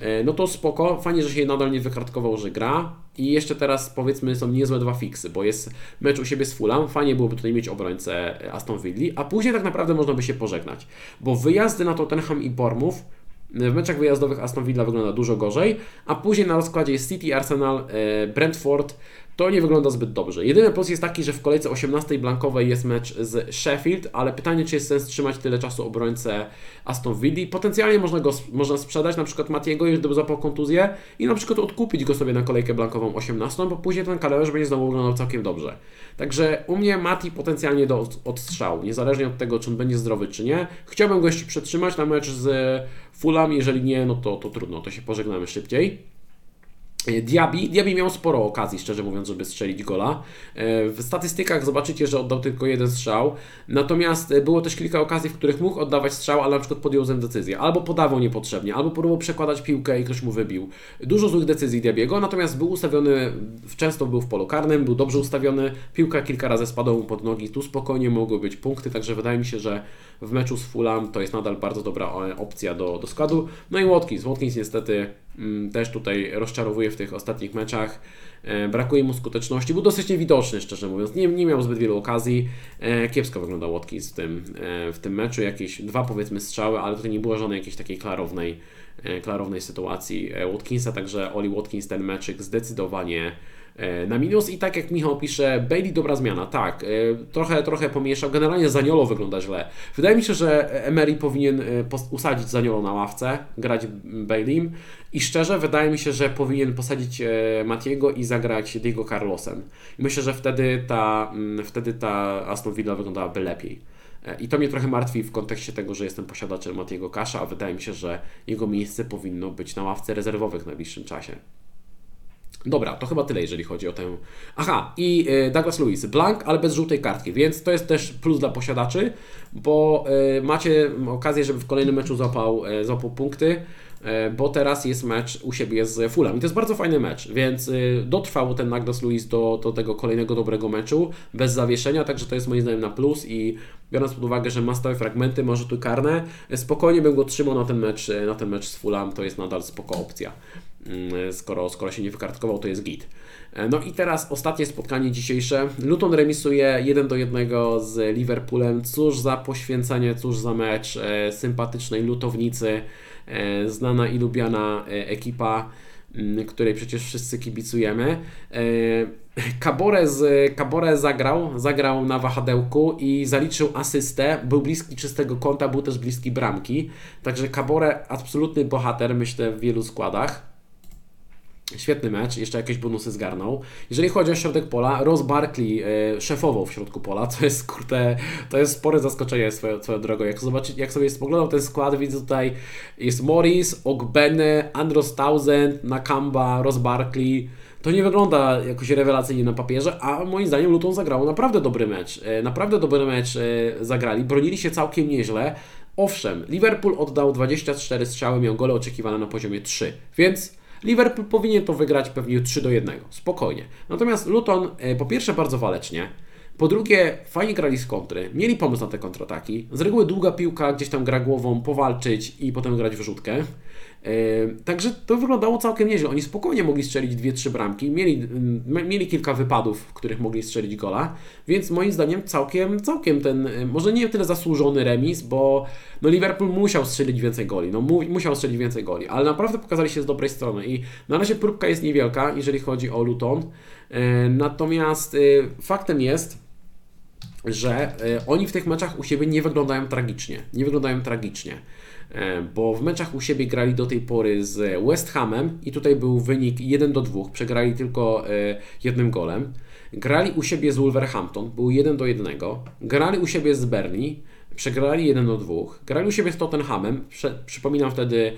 e, no to spoko, fajnie, że się nadal nie wykartkował, że gra i jeszcze teraz powiedzmy są niezłe dwa fiksy, bo jest mecz u siebie z Fulham, fajnie byłoby tutaj mieć obrońcę Aston Villa, a później tak naprawdę można by się pożegnać, bo wyjazdy na Tottenham i Bournemouth w meczach wyjazdowych Aston Villa wygląda dużo gorzej, a później na rozkładzie jest City, Arsenal, e, Brentford. To nie wygląda zbyt dobrze. Jedyny plus jest taki, że w kolejce 18 blankowej jest mecz z Sheffield, ale pytanie, czy jest sens trzymać tyle czasu obrońcę Aston Villa. Potencjalnie można go można sprzedać, na przykład Matiego, gdyby złapał kontuzję i na przykład odkupić go sobie na kolejkę blankową 18, bo później ten kalendarz będzie znowu wyglądał całkiem dobrze. Także u mnie Mati potencjalnie do odstrzału, niezależnie od tego, czy on będzie zdrowy, czy nie. Chciałbym go jeszcze przetrzymać na mecz z Fulham, jeżeli nie, no to, to trudno, to się pożegnamy szybciej. E, Diaby, Diaby miał sporo okazji, szczerze mówiąc, żeby strzelić gola. E, w statystykach zobaczycie, że oddał tylko jeden strzał, natomiast e, było też kilka okazji, w których mógł oddawać strzał, ale na przykład podjął złą decyzję, albo podawał niepotrzebnie, albo próbował przekładać piłkę i ktoś mu wybił. Dużo złych decyzji Diabiego, natomiast był ustawiony, często był w polu karnym, był dobrze ustawiony, piłka kilka razy spadła mu pod nogi, tu spokojnie mogły być punkty, także wydaje mi się, że w meczu z Fulham to jest nadal bardzo dobra opcja do, do składu. No i Watkins, Watkins niestety Mm, też tutaj rozczarowuje w tych ostatnich meczach. E, brakuje mu skuteczności, był dosyć niewidoczny, szczerze mówiąc. Nie, nie miał zbyt wielu okazji. E, kiepsko wyglądał Watkins w tym, e, w tym meczu. Jakieś dwa powiedzmy strzały, ale to nie było żadnej jakiejś takiej klarownej, klarownej sytuacji Watkinsa, także Oli Watkins ten meczyk zdecydowanie E, na minus i tak jak Michał pisze, Bailey dobra zmiana, tak, e, trochę, trochę pomieszał, generalnie Zaniolo wygląda źle. Wydaje mi się, że Emery powinien e, usadzić Zaniolo na ławce, grać Baileym i szczerze wydaje mi się, że powinien posadzić Matiego i zagrać Diego Carlosem. Myślę, że wtedy ta, mm, wtedy ta Aston Villa wyglądałaby lepiej. I to mnie trochę martwi w kontekście tego, że jestem posiadaczem Matiego Kasza, a wydaje mi się, że jego miejsce powinno być na ławce rezerwowych w najbliższym czasie. Dobra, to chyba tyle, jeżeli chodzi o tę. Aha, i e, Douglas Lewis, blank, ale bez żółtej kartki, więc to jest też plus dla posiadaczy, bo e, macie okazję, żeby w kolejnym meczu złapał, e, złapał punkty, bo teraz jest mecz u siebie z Fulham. I to jest bardzo fajny mecz, więc dotrwał ten Douglas Lewis do, do tego kolejnego dobrego meczu bez zawieszenia, także to jest moim zdaniem na plus i biorąc pod uwagę, że ma stałe fragmenty, może tu karne, spokojnie bym go trzymał na ten mecz, na ten mecz z Fulham, to jest nadal spoko opcja. Mm, skoro, skoro się nie wykartkował, to jest git. E, no i teraz ostatnie spotkanie dzisiejsze. Luton remisuje 1 do 1 z Liverpoolem. Cóż za poświęcenie, cóż za mecz e, sympatycznej lutownicy, e, znana i lubiana ekipa, której przecież wszyscy kibicujemy. Kabore, z, Kabore zagrał, zagrał na wahadełku i zaliczył asystę, był bliski czystego kąta, był też bliski bramki. Także Kabore absolutny bohater, myślę, w wielu składach. Świetny mecz, jeszcze jakieś bonusy zgarnął. Jeżeli chodzi o środek pola, Ross Barkley e, szefował w środku pola, to jest kurde, to jest spore zaskoczenie swoją, swoją drogą. Jak, zobaczyć, jak sobie spoglądał ten skład, widzę tutaj jest Morris, Ogbene, Andros Townsend, Nakamba, Ross Barkley. To nie wygląda jakoś rewelacyjnie na papierze, a moim zdaniem Luton zagrało naprawdę dobry mecz. E, naprawdę dobry mecz e, zagrali, bronili się całkiem nieźle. Owszem, Liverpool oddał 24 strzały, miał gole oczekiwane na poziomie 3, więc Liverpool powinien to wygrać pewnie 3 do 1. Spokojnie. Natomiast Luton e, po pierwsze bardzo walecznie, po drugie, fajnie grali z kontry, mieli pomysł na te kontrataki. Z reguły długa piłka, gdzieś tam gra głową, powalczyć i potem grać wyrzutkę. Także to wyglądało całkiem nieźle. Oni spokojnie mogli strzelić dwie, trzy bramki, mieli, mieli kilka wypadów, w których mogli strzelić gola, więc moim zdaniem całkiem, całkiem ten, może nie tyle zasłużony remis, bo no Liverpool musiał strzelić więcej goli, no mu, musiał strzelić więcej goli, ale naprawdę pokazali się z dobrej strony. I na razie próbka jest niewielka, jeżeli chodzi o Luton, natomiast y, faktem jest, że y, oni w tych meczach u siebie nie wyglądają tragicznie, nie wyglądają tragicznie. E, bo w meczach u siebie grali do tej pory z West Hamem i tutaj był wynik 1 do 2, przegrali tylko e, jednym golem. Grali u siebie z Wolverhampton, był 1 do 1. Grali u siebie z Bernie, przegrali 1 do 2. Grali u siebie z Tottenhamem, przypominam wtedy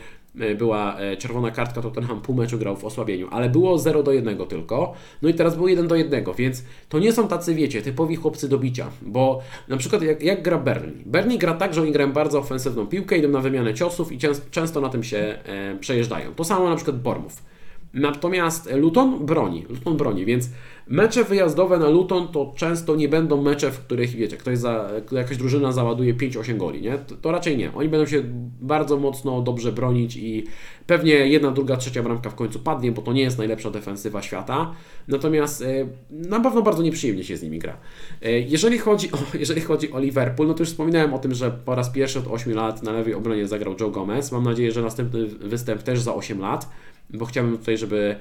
była e, czerwona kartka, to Tottenham pół meczu grał w osłabieniu, ale było 0 do 1 tylko, no i teraz było 1 do 1, więc to nie są tacy, wiecie, typowi chłopcy do bicia, bo na przykład jak, jak gra Bernie. Bernie gra tak, że oni grają bardzo ofensywną piłkę, idą na wymianę ciosów i często na tym się e, przejeżdżają. To samo na przykład Bormów. Natomiast Luton broni, Luton broni, więc mecze wyjazdowe na Luton to często nie będą mecze, w których wiecie, ktoś za, jakaś drużyna załaduje 5-8 goli, nie? To, to, raczej nie. Oni będą się bardzo mocno dobrze bronić i pewnie jedna, druga, trzecia bramka w końcu padnie, bo to nie jest najlepsza defensywa świata. Natomiast e, na pewno bardzo nieprzyjemnie się z nimi gra. E, jeżeli chodzi, o, jeżeli chodzi o Liverpool, no to już wspominałem o tym, że po raz pierwszy od 8 lat na lewej obronie zagrał Joe Gomez. Mam nadzieję, że następny występ też za 8 lat bo chciałbym tutaj, żeby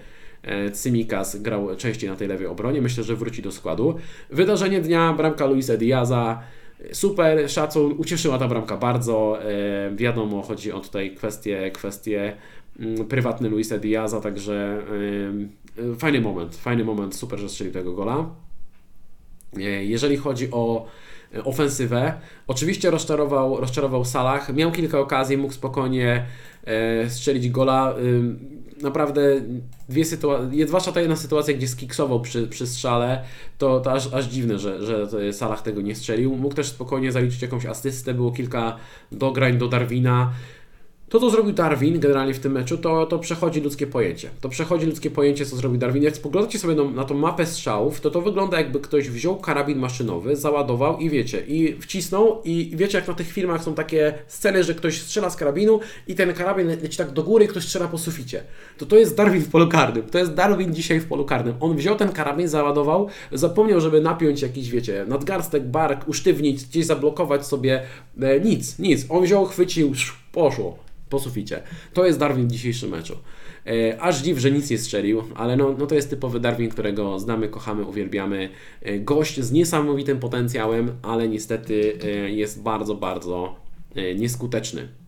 Cymikas e, grał częściej na tej lewej obronie. Myślę, że wróci do składu. Wydarzenie dnia, bramka Luisa Diaza. Super, szacun, ucieszyła ta bramka bardzo. E, wiadomo, chodzi o tutaj kwestie, kwestie mm, prywatne Luisa Diaza, także e, fajny moment, fajny moment, super, że strzelił tego gola. Jeżeli chodzi o ofensywę, oczywiście rozczarował, rozczarował Salah, miał kilka okazji, mógł spokojnie strzelić gola naprawdę dwie sytuacje, zwłaszcza ta jedna sytuacja, gdzie skiksował przy, przy strzale, to, to aż, aż dziwne, że, że Salah tego nie strzelił. Mógł też spokojnie zaliczyć jakąś asystę, było kilka dograń do Darwina. To, co zrobił Darwin generalnie w tym meczu, to, to przechodzi ludzkie pojęcie. To przechodzi ludzkie pojęcie, co zrobił Darwin. Jak spoglądacie sobie na, na tą mapę strzałów, to to wygląda jakby ktoś wziął karabin maszynowy, załadował i wiecie, i wcisnął i wiecie, jak na tych filmach są takie sceny, że ktoś strzela z karabinu i ten karabin leci tak do góry, ktoś strzela po suficie. To to jest Darwin w polu karnym. To jest Darwin dzisiaj w polu karnym. On wziął ten karabin, załadował, zapomniał, żeby napiąć jakiś, wiecie, nadgarstek, bark, usztywnić, gdzieś zablokować sobie. E, nic, nic. On wziął, chwycił, poszło po suficie. To jest Darwin w dzisiejszym meczu. E, aż dziw, że nic nie strzelił, ale no, no to jest typowy Darwin, którego znamy, kochamy, uwielbiamy. E, gość z niesamowitym potencjałem, ale niestety e, jest bardzo, bardzo nieskuteczny.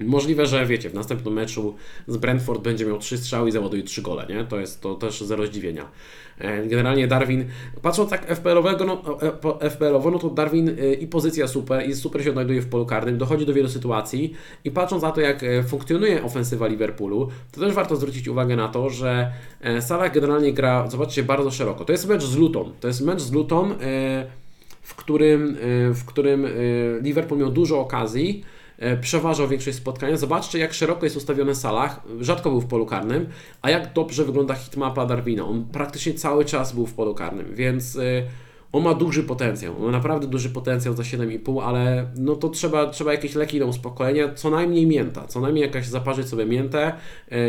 Możliwe, że wiecie, w następnym meczu z Brentford będzie miał 3 strzały i załaduje 3 gole, nie? To jest to też zero zdziwienia. E, generalnie Darwin, patrząc tak FPL-owego, no, e, FPL-owo, no to Darwin e, i pozycja super, i super się odnajduje w polu karnym, dochodzi do wielu sytuacji i patrząc na to, jak funkcjonuje ofensywa Liverpoolu, to też warto zwrócić uwagę na to, że Salah generalnie gra, zobaczcie, bardzo szeroko. To jest mecz z Luton, to jest mecz z Luton, w którym, w którym Liverpool miał dużo okazji, przeważał większość spotkania. Zobaczcie, jak szeroko jest ustawiony Salah. Rzadko był w polu karnym, a jak dobrze wygląda hitmapa Darwina. On praktycznie cały czas był w polu karnym, więc e, on ma duży potencjał, on ma naprawdę duży potencjał za 7,5, ale no to trzeba, trzeba jakieś leki do uspokojenia, co najmniej mięta, co najmniej jakaś zaparzyć sobie miętę.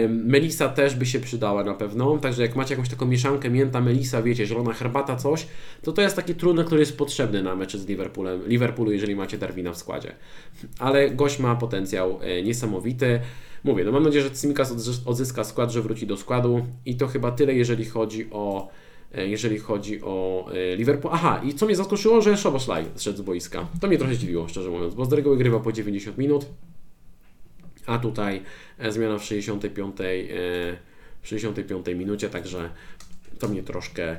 Melisa też by się przydała na pewno, także jak macie jakąś taką mieszankę mięta, melisa, wiecie, zielona herbata, coś, to to jest taki trudny, który jest potrzebny na mecze z Liverpoolem, Liverpoolu, jeżeli macie Darwina w składzie. Ale gość ma potencjał e, niesamowity. Mówię, no mam nadzieję, że Tsimikas odzyska skład, że wróci do składu i to chyba tyle, jeżeli chodzi o jeżeli chodzi o e, Liverpool. Aha, i co mnie zaskoczyło, że Szoboszlaj zszedł z boiska. To mnie trochę zdziwiło, szczerze mówiąc, bo z reguły grywa po 90 minut, a tutaj e, zmiana w 65, w 65 minucie, także to mnie troszkę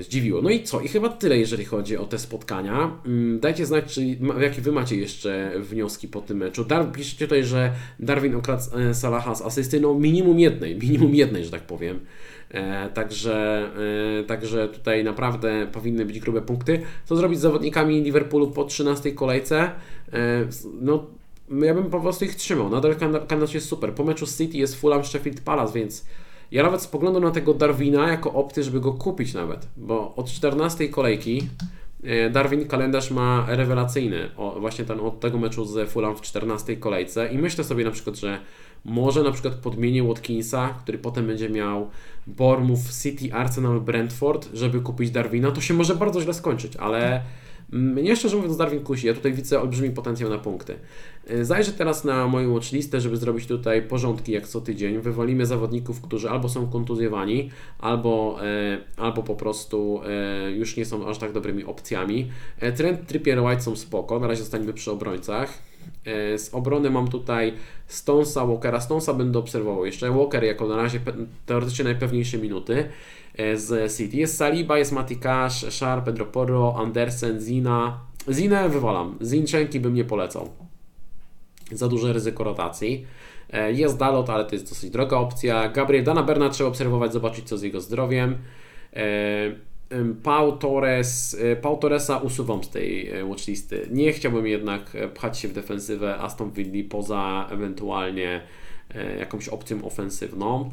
zdziwiło. No i co? I chyba tyle, jeżeli chodzi o te spotkania. Mm, dajcie znać, czy, jakie Wy macie jeszcze wnioski po tym meczu. Dar, piszcie tutaj, że Darwin okradł Salaha z asysty, no minimum jednej, minimum jednej, że tak powiem. E, także, e, także tutaj naprawdę powinny być grube punkty. Co zrobić z zawodnikami Liverpoolu po 13 kolejce? E, no, ja bym po prostu ich trzymał. Nadal kandydat jest super. Po meczu City jest Fulham Sheffield Palace, więc ja nawet spoglądam na tego Darwina jako opcję, żeby go kupić nawet, bo od 14 kolejki Darwin kalendarz ma rewelacyjny, o, właśnie ten od tego meczu z Fulham w 14 kolejce. I myślę sobie na przykład, że może na przykład podmienię Watkinsa, który potem będzie miał Bournemouth, City, Arsenal, Brentford, żeby kupić Darwina, to się może bardzo źle skończyć, ale mnie szczerze mówiąc Darwin kusi, ja tutaj widzę olbrzymi potencjał na punkty. Y, zajrzę teraz na moją watchlistę, żeby zrobić tutaj porządki jak co tydzień. Wywalimy zawodników, którzy albo są kontuzjowani, albo, e, albo po prostu e, już nie są aż tak dobrymi opcjami. E, Trent, Trippier, White są spoko, na razie zostaniemy przy obrońcach. E, z obrony mam tutaj Stonesa, Walkera. Stonesa będę obserwował jeszcze. Walker jako na razie teoretycznie najpewniejsze minuty e, z City. Jest Saliba, jest Matikasz, Szar, Pedro Porro, Andersen, Zina. Zinę wywalam. Zinczenki bym nie polecał. Za duże ryzyko rotacji. E, jest Dalot, ale to jest dosyć droga opcja. Gabriel Dana Berna trzeba obserwować, zobaczyć co z jego zdrowiem. Pau Torres, y, Pau Torresa usuwam z tej y, watchlisty. Nie chciałbym jednak e, pchać się w defensywę Aston Villa poza ewentualnie e, jakąś opcją ofensywną.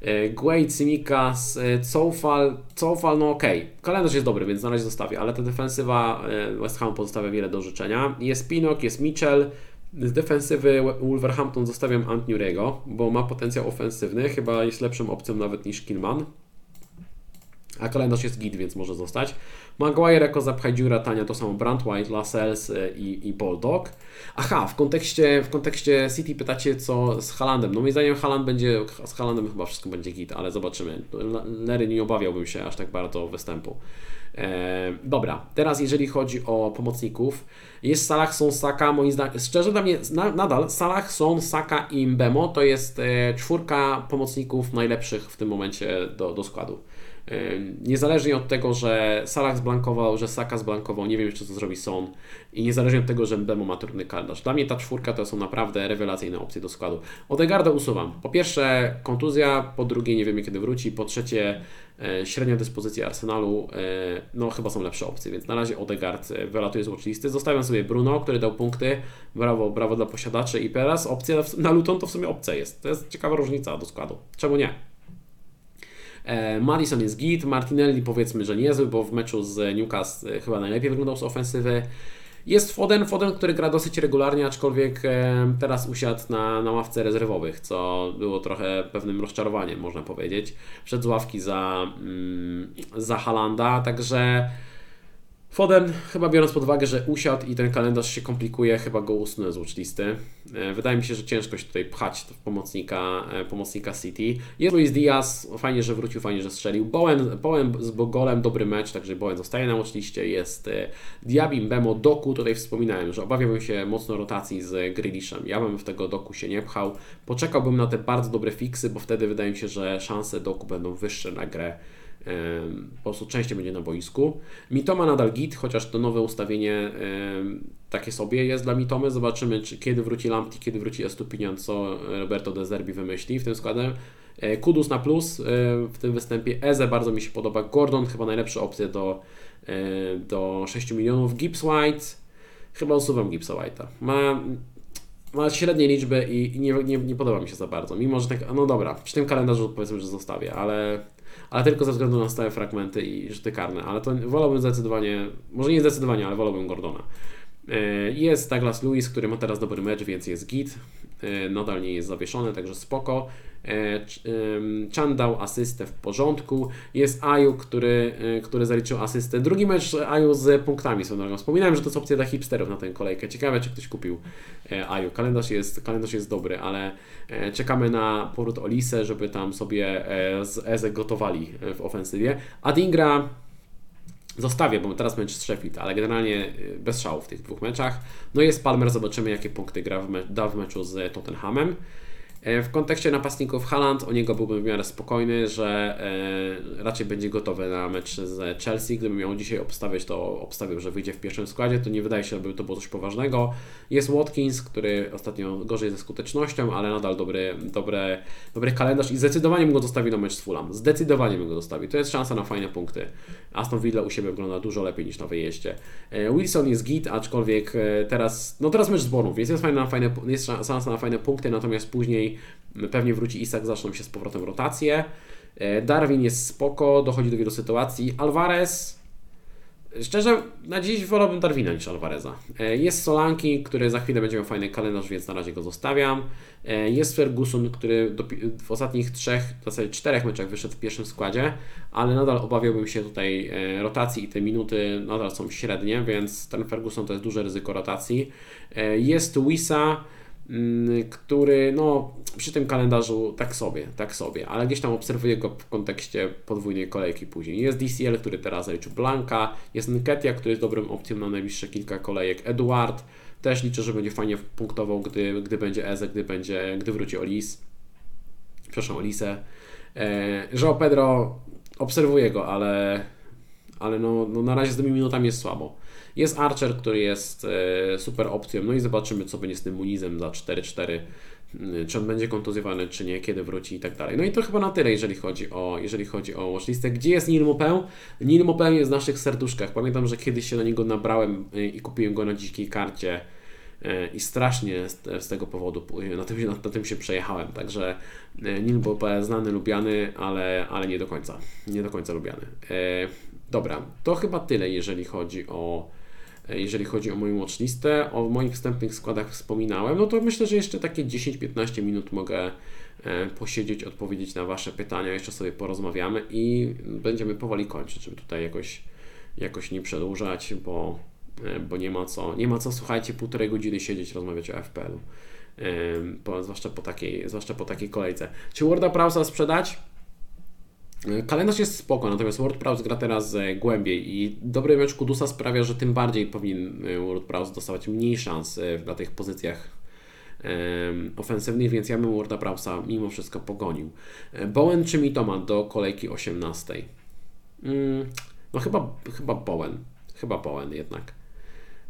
E, Guay, Cimikas, Cofal, Cofal, no okej, okay. kalendarz jest dobry, więc na razie zostawię, ale ta defensywa West Ham pozostawia wiele do życzenia. Jest Pinok, jest Mitchell, z defensywy Wolverhampton zostawiam Antnurego, bo ma potencjał ofensywny, chyba jest lepszą opcją nawet niż Kilman a kalendarz jest git, więc może zostać. Maguire jako zapchaj dziura tania to samo Brand White, Lascelles y, i, i. Aha, w kontekście, w kontekście City pytacie co z Halandem. No moim zdaniem Haland będzie, z Halandem chyba wszystko będzie git, ale zobaczymy. Lery nie obawiałbym się aż tak bardzo występu. E, dobra, teraz jeżeli chodzi o pomocników, jest Salah, Son, Saka, moim zdaniem, szczerze dla mnie na, nadal Salah, Son, Saka i Mbemo to jest e, czwórka pomocników najlepszych w tym momencie do, do składu. Niezależnie od tego, że Salah zblankował, że Saka zblankował, nie wiem jeszcze co zrobi Son i niezależnie od tego, że Mbemo ma trudny kalendarz. Dla mnie ta czwórka to są naprawdę rewelacyjne opcje do składu. Odegarda usuwam. Po pierwsze kontuzja, po drugie nie wiemy kiedy wróci, po trzecie e, średnia dyspozycja Arsenalu, e, no chyba są lepsze opcje, więc na razie Odegard e, wylatuje z watchlisty. Zostawiam sobie Bruno, który dał punkty, brawo, brawo dla posiadaczy i teraz opcja na Luton to w sumie opcja jest. To jest ciekawa różnica do składu. Czemu nie? E, Madison jest git, Martinelli powiedzmy, że niezły, bo w meczu z Newcastle e, chyba najlepiej wyglądał z ofensywy. Jest Foden, Foden, który gra dosyć regularnie, aczkolwiek e, teraz usiadł na, na ławce rezerwowych, co było trochę pewnym rozczarowaniem, można powiedzieć. Przed z ławki za, mm, za Halanda, także Foden, chyba biorąc pod uwagę, że usiadł i ten kalendarz się komplikuje, chyba go usunę z watchlisty. E, wydaje mi się, że ciężko się tutaj pchać w pomocnika, e, pomocnika City. Jest Luis Diaz, fajnie, że wrócił, fajnie, że strzelił. Bowen, Bowen z Bogolem, dobry mecz, także Bowen zostaje na watchliście. Jest e, Diaby, Bemo, Doku, tutaj wspominałem, że obawiałbym się mocno rotacji z Grealishem. Ja bym w tego Doku się nie pchał. Poczekałbym na te bardzo dobre fiksy, bo wtedy wydaje mi się, że szanse Doku będą wyższe na grę po prostu częściej będzie na boisku. Mitoma nadal git, chociaż to nowe ustawienie takie sobie jest dla Mitomy. Zobaczymy, czy, kiedy wróci Lamptey, kiedy wróci Estupinian, co Roberto De Zerbi wymyśli w tym składzie. E, Kudus na plus e, w tym występie. Eze bardzo mi się podoba. Gordon chyba najlepsza opcja do, e, do 6 milionów. Gibbs White, chyba usuwam Gibsa White'a. Ma, ma średnie liczby i nie, nie, nie podoba mi się za bardzo. Mimo, że tak, no dobra, przy tym kalendarzu powiedzmy, że zostawię, ale ale tylko ze względu na stałe fragmenty i rzuty karne, ale to wolałbym zdecydowanie, może nie zdecydowanie, ale wolałbym Gordona. E, jest Douglas Lewis, który ma teraz dobry mecz, więc jest git. E, nadal nie jest zawieszony, także spoko. E, Chan dał asystę w porządku. Jest Aju, który, który zaliczył asystę. Drugi mecz Aju z punktami swoją drogą. Wspominałem, że to jest opcja dla hipsterów na tę kolejkę. Ciekawe, czy ktoś kupił Aju. Kalendarz jest, kalendarz jest dobry, ale czekamy na powrót Olise, żeby tam sobie z Eze gotowali w ofensywie. Adingra zostawię, bo teraz mecz z Sheffield, ale generalnie y, bez szału w tych dwóch meczach. No jest Palmer, zobaczymy jakie punkty gra w me- da w meczu z Tottenhamem. E, w kontekście napastników Haaland, o niego byłbym w miarę spokojny, że e, raczej będzie gotowy na mecz z Chelsea. Gdybym miał dzisiaj obstawiać, to obstawił, że wyjdzie w pierwszym składzie. To nie wydaje się, żeby to było coś poważnego. Jest Watkins, który ostatnio gorzej ze skutecznością, ale nadal dobry, dobry, dobry kalendarz i zdecydowanie bym go dostawił na mecz z Fulham. Zdecydowanie bym go dostawił. To jest szansa na fajne punkty. Aston Villa u siebie wygląda dużo lepiej niż na wyjeździe. E, Wilson jest git, aczkolwiek teraz, no teraz mecz z Borów, więc jest, fajna, fajne, jest szansa na fajne punkty, natomiast później pewnie wróci Isak, zaczną się z powrotem rotacje. E, Darwin jest spoko, dochodzi do wielu sytuacji. Alvarez, szczerze, na dziś wolałbym Darwina niż Alvareza. E, jest Solanki, który za chwilę będzie miał fajny kalendarz, więc na razie go zostawiam. E, jest Ferguson, który w ostatnich trzech, w zasadzie czterech meczach wyszedł w pierwszym składzie, ale nadal obawiałbym się tutaj rotacji i te minuty nadal są średnie, więc ten Ferguson to jest duże ryzyko rotacji. Jest Wisa, który no, przy tym kalendarzu tak sobie, tak sobie, ale gdzieś tam obserwuję go w kontekście podwójnej kolejki później. Jest DCL, który teraz zaliczył Blanka, jest Nketia, który jest dobrym opcją na najbliższe kilka kolejek, Eduard, też liczę, że będzie fajnie punktował, gdy, gdy będzie Eze, gdy, będzie, gdy wróci Olis, przepraszam, Olisę. E, João Pedro, obserwuję go, ale, ale no, no na razie z tymi minutami jest słabo. Jest Archer, który jest e, super opcją, no i zobaczymy, co będzie z tym Munizem za 4-4 mm, czy on będzie kontuzjowany, czy nie, kiedy wróci i tak dalej. No i to chyba na tyle, jeżeli chodzi o, jeżeli chodzi o watchlistę. Gdzie jest Neil Mopę? Neil Mopę jest w naszych serduszkach. Pamiętam, że kiedyś się na niego nabrałem e, i kupiłem go na dzikiej karcie e, i strasznie z, tego powodu na tym, na, na, tym się przejechałem. Także Neil Mopę znany, lubiany, ale, ale nie do końca. Nie do końca lubiany. dobra, to chyba tyle, jeżeli chodzi o jeżeli chodzi o moją watchlistę. O moich wstępnych składach wspominałem, no to myślę, że jeszcze takie 10-15 minut mogę e, posiedzieć, odpowiedzieć na Wasze pytania, jeszcze sobie porozmawiamy i będziemy powoli kończyć, żeby tutaj jakoś, jakoś nie przedłużać, bo, e, bo nie ma co, nie ma co, słuchajcie, półtorej godziny siedzieć, rozmawiać o FPL-u. Po, zwłaszcza, po takiej, zwłaszcza po takiej kolejce. Czy Worda Prowsa sprzedać? Kalendarz jest spoko, natomiast WordPress gra teraz e, głębiej i dobry mecz Kudusa sprawia, że tym bardziej powinien e, WordPress dostawać mniej szans e, na tych pozycjach ofensywnych, więc ja bym WordPressa mimo wszystko pogonił. Bowen czy Mitoma do kolejki 18? Mm, no chyba, chyba Bowen. Chyba Bowen jednak.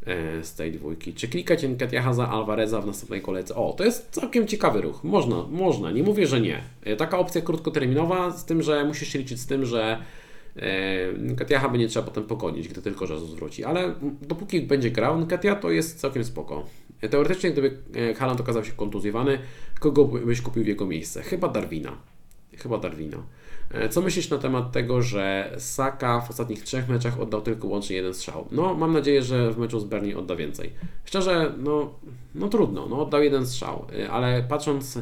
E, z tej dwójki. Czy klikać Nketiaha za Alvareza w następnej kolejce? O, to jest całkiem ciekawy ruch. Można, można, nie mówię, że nie. E, taka opcja krótkoterminowa, z tym, że musisz się liczyć z tym, że e, Nketiaha będzie trzeba potem pogonić, gdy tylko że zwróci. Ale dopóki będzie grał Nketia, to jest całkiem spoko. Teoretycznie, gdyby Haaland okazał się kontuzjowany, kogo byś kupił w jego miejsce? Chyba Darwina. Chyba Darwina. E, co myślisz na temat tego, że Saka w ostatnich trzech meczach oddał tylko łącznie jeden strzał? No, mam nadzieję, że w meczu z Bernie odda więcej. Szczerze, no, no trudno, no oddał jeden strzał, e, ale patrząc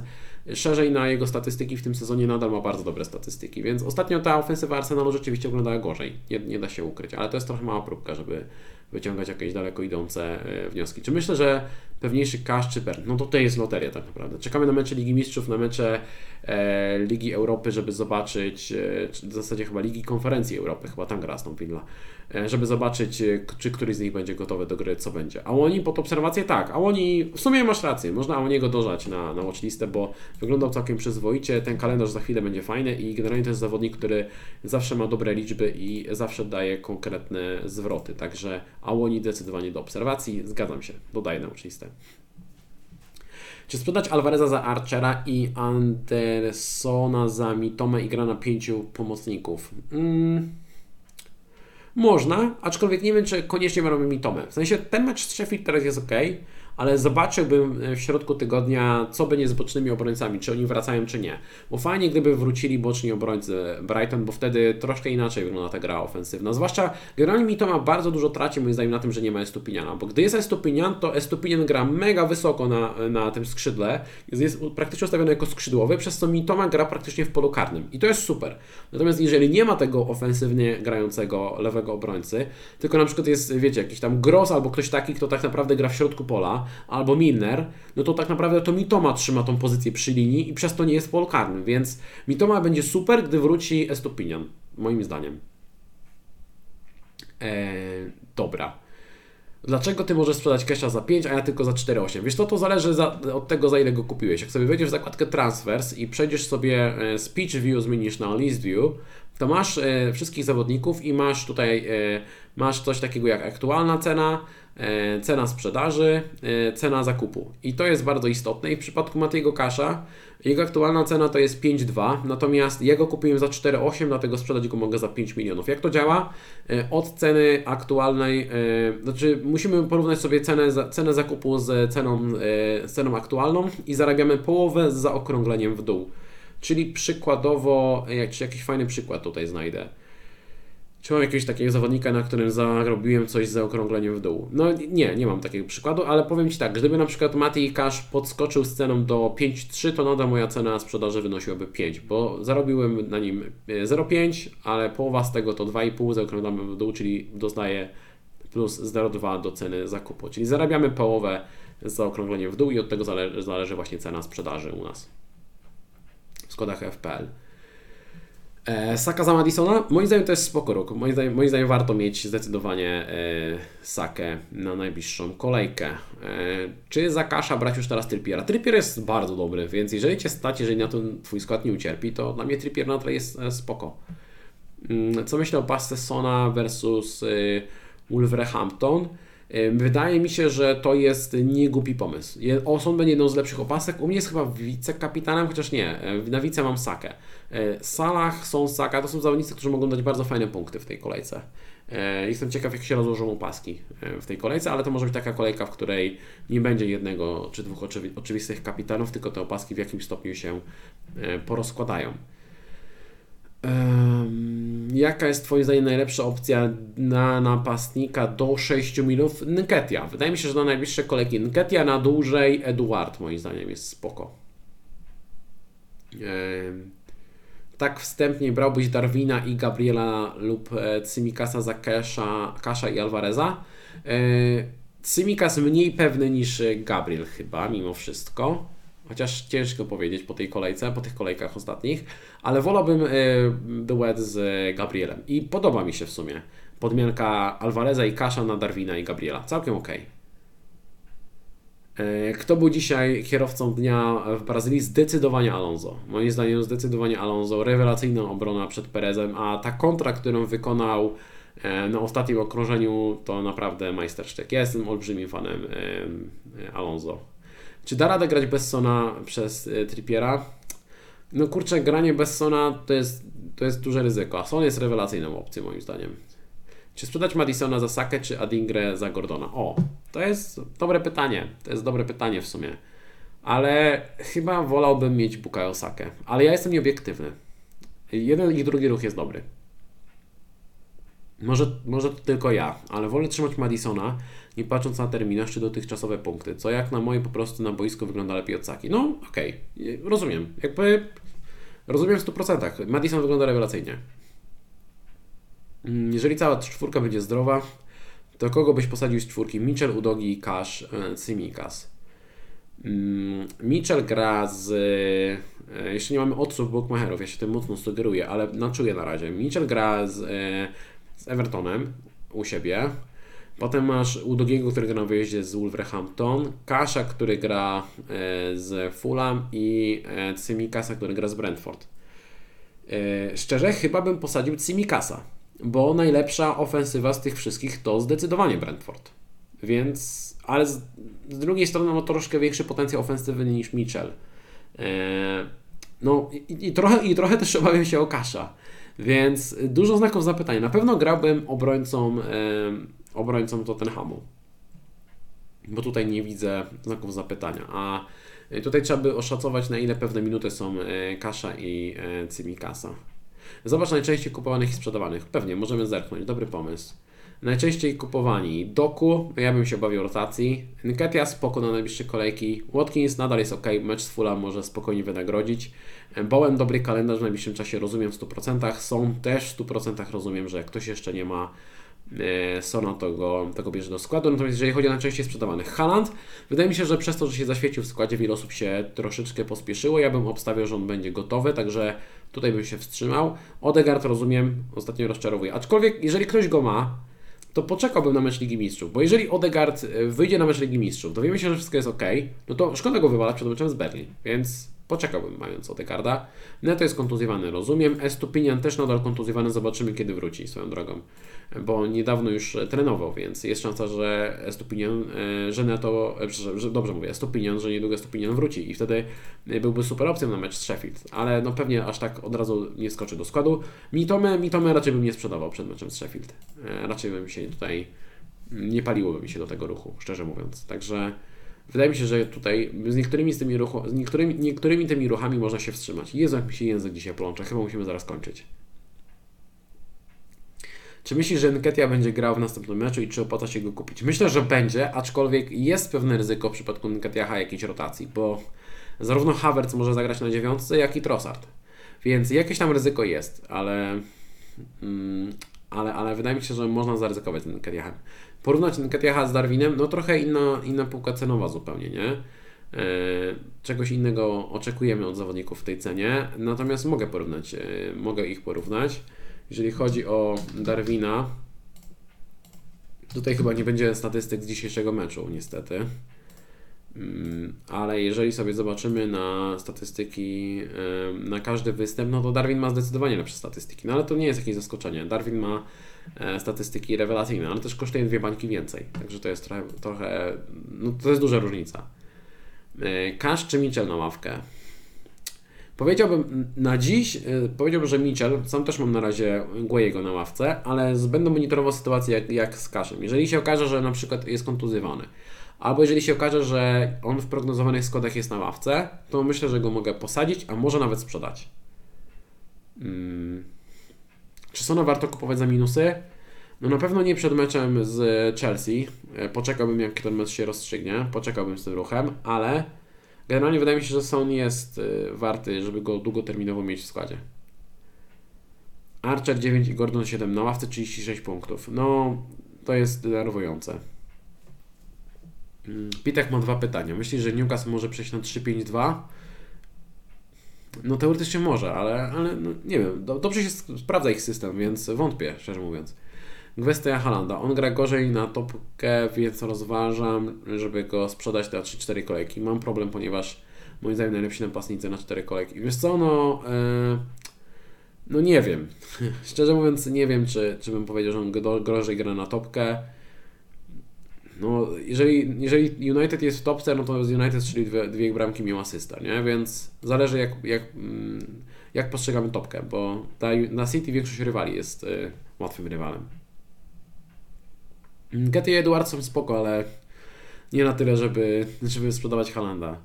szerzej na jego statystyki w tym sezonie nadal ma bardzo dobre statystyki, więc ostatnio ta ofensywa Arsenalu rzeczywiście wyglądała gorzej, nie, nie da się ukryć, ale to jest trochę mała próbka, żeby wyciągać jakieś daleko idące e, wnioski. Czy myślę, że pewniejszy Kasz czy Bern? No to to jest loteria tak naprawdę. Czekamy na mecze Ligi Mistrzów, na mecze e, Ligi Europy, żeby zobaczyć, e, w zasadzie chyba Ligi Konferencji Europy, chyba tam gra Aston Villa, e, żeby zobaczyć, e, czy któryś z nich będzie gotowy do gry, co będzie. A oni pod obserwację? Tak, a oni w sumie masz rację, można o niego dożać na, na watchlistę, bo wyglądał całkiem przyzwoicie, ten kalendarz za chwilę będzie fajny i generalnie to jest zawodnik, który zawsze ma dobre liczby i zawsze daje konkretne zwroty, także Awoni zdecydowanie do obserwacji, zgadzam się, dodaję na Czy sprzedać Alvareza za Archera i Andersona za Mitomę i gra na pięciu pomocników? Mm, można, aczkolwiek nie wiem, czy koniecznie robię Mitomę. W sensie ten mecz z Sheffield teraz jest ok, ale zobaczyłbym w środku tygodnia, co będzie z bocznymi obrońcami, czy oni wracają, czy nie. Bo fajnie, gdyby wrócili boczni obrońcy Brighton, bo wtedy troszkę inaczej wygląda ta gra ofensywna. Zwłaszcza generalnie mi to ma bardzo dużo traci, moim zdaniem, na tym, że nie ma Estupiniana, bo gdy jest Estupinian, to Estupinian gra mega wysoko na, na tym skrzydle, jest, jest praktycznie ustawiony jako skrzydłowy, przez co Mitoma gra praktycznie w polu karnym i to jest super. Natomiast jeżeli nie ma tego ofensywnie grającego lewego obrońcy, tylko na przykład jest, wiecie, jakiś tam Gross albo ktoś taki, kto tak naprawdę gra w środku pola, albo Milner, no to tak naprawdę to Mitoma trzyma tą pozycję przy linii i przez to nie jest pol karny, więc Mitoma będzie super, gdy wróci Estupinian, moim zdaniem. Eee, dobra. Dlaczego ty możesz sprzedać casha za 5, a ja tylko za 4,8? Wiesz to to zależy za, od tego, za ile go kupiłeś. Jak sobie wejdziesz w zakładkę Transfers i przejdziesz sobie e, Speech View, zmienisz na List View, to masz e, wszystkich zawodników i masz tutaj e, masz coś takiego jak aktualna cena, cena sprzedaży, e, cena zakupu. I to jest bardzo istotne. I w przypadku Matiego Kasza jego aktualna cena to jest 5,2, natomiast jego kupiłem za 4,8, dlatego sprzedać go mogę za 5 milionów. Jak to działa? E, od ceny aktualnej, e, znaczy musimy porównać sobie cenę, cenę zakupu z ceną, e, z ceną aktualną i zarabiamy połowę z zaokrągleniem w dół. Czyli przykładowo, jak, jakiś fajny przykład tutaj znajdę. Czy mam jakiegoś takiego zawodnika, na którym zarobiłem coś z zaokrągleniem w dół? No nie, nie mam takiego przykładu, ale powiem Ci tak, gdyby na przykład Mati Cash podskoczył z ceną do 5,3, to nadal moja cena sprzedaży wynosiłaby 5, bo zarobiłem na nim 0,5, ale połowa z tego to 2,5 zaokrąglamy w dół, czyli doznaję plus 0,2 do ceny zakupu, czyli zarabiamy połowę z zaokrągleniem w dół i od tego zależy, zależy właśnie cena sprzedaży u nas w Skodach FPL. E, Saka za Madisona? Moim zdaniem to jest spoko ruch. Moim zdaniem, moim zdaniem warto mieć zdecydowanie e, Sakę na najbliższą kolejkę. E, czy za Kasza brać już teraz Trippiera? Trippier jest bardzo dobry, więc jeżeli Cię stać, jeżeli na to Twój skład nie ucierpi, to dla mnie Trippier nadal jest spoko. Mm, co myślę o pasce Sona versus e, Wolverhampton? Wydaje mi się, że to jest niegłupi pomysł. Oson będzie jedną z lepszych opasek. U mnie jest chyba wicekapitanem, chociaż nie. Na wice mam Sakę. Salah, Son, Saka to są zawodnicy, którzy mogą dać bardzo fajne punkty w tej kolejce. Jestem ciekaw, jak się rozłożą opaski w tej kolejce, ale to może być taka kolejka, w której nie będzie jednego czy dwóch oczywistych kapitanów, tylko te opaski w jakimś stopniu się porozkładają. Jaka jest Twoim zdaniem najlepsza opcja na napastnika do 6 milionów? Nketia. Wydaje mi się, że na najbliższe kolejki Nketia, na dłużej Eduard moim zdaniem jest spoko. Tak wstępnie brałbyś Darwina i Gabriela lub e, Cymikasa za Kasza, Kasza i Alvareza. E, Cymikas mniej pewny niż Gabriel chyba, mimo wszystko. Chociaż ciężko powiedzieć po tej kolejce, po tych kolejkach ostatnich, ale wolałbym duet z Gabrielem. I podoba mi się w sumie podmianka Alvareza i Kasza na Darwina i Gabriela. Całkiem ok. Kto był dzisiaj kierowcą dnia w Brazylii? Zdecydowanie Alonso. Moim zdaniem zdecydowanie Alonso. Rewelacyjna obrona przed Perezem, a ta kontra, którą wykonał na ostatnim okrążeniu to naprawdę majstersztyk. Ja jestem olbrzymim fanem Alonso. Czy da radę grać bez Sona przez y, Trippiera? No kurczę, granie bez Sona to jest, to jest duże ryzyko, a Son jest rewelacyjną opcją moim zdaniem. Czy sprzedać Madisona za Sakę, czy Adingre za Gordona? O, to jest dobre pytanie. To jest dobre pytanie w sumie. Ale chyba wolałbym mieć Bukayo Sakę. Ale ja jestem nieobiektywny. Jeden i drugi ruch jest dobry. Może, może to tylko ja, ale wolę trzymać Madisona, nie patrząc na terminarz czy dotychczasowe punkty, co jak na moje po prostu na boisku wygląda lepiej od Saki. No okej, okay. rozumiem. Jakby rozumiem w 100%. Madison wygląda rewelacyjnie. Mm, jeżeli cała czwórka będzie zdrowa, to kogo byś posadził z czwórki? Mitchell, Udogi, Cash, e, Simikas. Mm, Mitchell gra z... E, jeszcze nie mamy odsłów Bookmacherów, ja się tym mocno sugeruję, ale czuję na razie. Mitchell gra z, e, z Evertonem u siebie. Potem masz Udogiego, który gra na wyjeździe z Wolverhampton, Kasza, który gra e, z Fulham i e, Cymikasa, który gra z Brentford. E, szczerze, chyba bym posadził Cymikasa, bo najlepsza ofensywa z tych wszystkich to zdecydowanie Brentford. Więc, ale z, z drugiej strony ma troszkę większy potencjał ofensywny niż Mitchell. No i, i, trochę, i trochę też obawiam się o Kasza. Więc dużo znaków zapytania. Na pewno grałbym obrońcą obrońcą Tottenhamu. bo tutaj nie widzę znaków zapytania. A tutaj trzeba by oszacować, na ile pewne minuty są Kasza i Cymikasa. Zobacz najczęściej kupowanych i sprzedawanych. Pewnie, możemy zerknąć. Dobry pomysł. Najczęściej kupowani Doku, ja bym się obawiał rotacji. Nketia spoko na najbliższe kolejki. Watkins nadal jest ok, mecz z Fula może spokojnie wynagrodzić. Bowen dobry kalendarz w najbliższym czasie rozumiem w 100%. Są też w 100% rozumiem, że ktoś jeszcze nie ma e, Sona, to go, to go bierze do składu. Natomiast jeżeli chodzi o najczęściej sprzedawanych Haland, wydaje mi się, że przez to, że się zaświecił w składzie, wiele osób się troszeczkę pospieszyło. Ja bym obstawiał, że on będzie gotowy, także tutaj bym się wstrzymał. Odegaard rozumiem, ostatnio rozczarowuje. Aczkolwiek, jeżeli ktoś go ma, to poczekałbym na mecz Ligi Mistrzów, bo jeżeli Odegaard e, wyjdzie na mecz Ligi Mistrzów, dowiemy się, że wszystko jest ok, no to szkoda go wywalać przed meczem z Berlin, więc Poczekałbym mając Odegarda. Neto jest kontuzjowany, rozumiem. Estupinian też nadal kontuzjowany, zobaczymy kiedy wróci swoją drogą. Bo niedawno już trenował, więc jest szansa, że Estupinian, e, że Neto, e, że, dobrze mówię, Estupinian, że niedługo Estupinian wróci i wtedy byłby super opcją na mecz z Sheffield, ale no pewnie aż tak od razu nie skoczy do składu. Mitome, Mitome raczej bym nie sprzedawał przed meczem z Sheffield. E, raczej bym się tutaj, nie paliłoby mi się do tego ruchu, szczerze mówiąc. Także Wydaje mi się, że tutaj z niektórymi z tymi, ruchu, z niektórymi, niektórymi tymi ruchami można się wstrzymać. Jezu, jak mi się język dzisiaj plącze. Chyba musimy zaraz kończyć. Czy myślisz, że Nketia będzie grał w następnym meczu i czy opłaca się go kupić? Myślę, że będzie, aczkolwiek jest pewne ryzyko w przypadku Nketiaha jakiejś rotacji, bo zarówno Havertz może zagrać na dziewiątce, jak i Trossard. Więc jakieś tam ryzyko jest, ale, mm, ale, ale wydaje mi się, że można zaryzykować z Nketiahem porównać Nketiaha z Darwinem, no trochę inna, inna półka cenowa zupełnie, nie? E, czegoś innego oczekujemy od zawodników w tej cenie, natomiast mogę porównać, e, mogę ich porównać. Jeżeli chodzi o Darwina, tutaj chyba nie będzie statystyk z dzisiejszego meczu, niestety. Mm, ale jeżeli sobie zobaczymy na statystyki, na każdy występ, no to Darwin ma zdecydowanie lepsze statystyki. No ale to nie jest jakieś zaskoczenie. Darwin ma e, statystyki rewelacyjne, ale też kosztuje dwie bańki więcej. Także to jest trochę, trochę no to jest duża różnica. E, czy Mitchell na ławkę? Powiedziałbym na dziś, e, powiedziałbym, że Mitchell, sam też mam na razie Guayego na ławce, ale będę monitorował sytuację jak, jak z Cashem. Jeżeli się okaże, że na przykład jest kontuzjowany, Albo jeżeli się okaże, że on w prognozowanych składach jest na ławce, to myślę, że go mogę posadzić, a może nawet sprzedać. Hmm. Czy Sona warto kupować za minusy? No na pewno nie przed meczem z Chelsea. E, poczekałbym jak ten mecz się rozstrzygnie, poczekałbym z tym ruchem, ale generalnie wydaje mi się, że Son jest e, warty, żeby go długoterminowo mieć w składzie. Archer 9 i Gordon 7 na ławce 36 punktów. No to jest denerwujące. Mm, Pitek ma dwa pytania. Myślisz, że Newcastle może przejść na 3-5-2? No teoretycznie może, ale, ale no, nie wiem. Dobrze się sprawdza ich system, więc wątpię, szczerze mówiąc. Kwestia Halanda. On gra gorzej na topkę, więc rozważam, żeby go sprzedać na 3-4 kolejki. Mam problem, ponieważ moim zdaniem najlepsi napastnicy na 4 kolejki. Wiesz co, no... Yy, no nie wiem. Szczerze mówiąc, nie wiem, czy, czy bym powiedział, że on gorzej gra na topkę. No, jeżeli, jeżeli United jest w topce, no to z United strzeli dwie, dwie bramki miał asysta, nie? Więc zależy jak, jak, mm, jak postrzegamy topkę, bo ta, na City większość rywali jest y, łatwym rywalem. Getty i Edward są spoko, ale nie na tyle, żeby, żeby sprzedawać Halanda.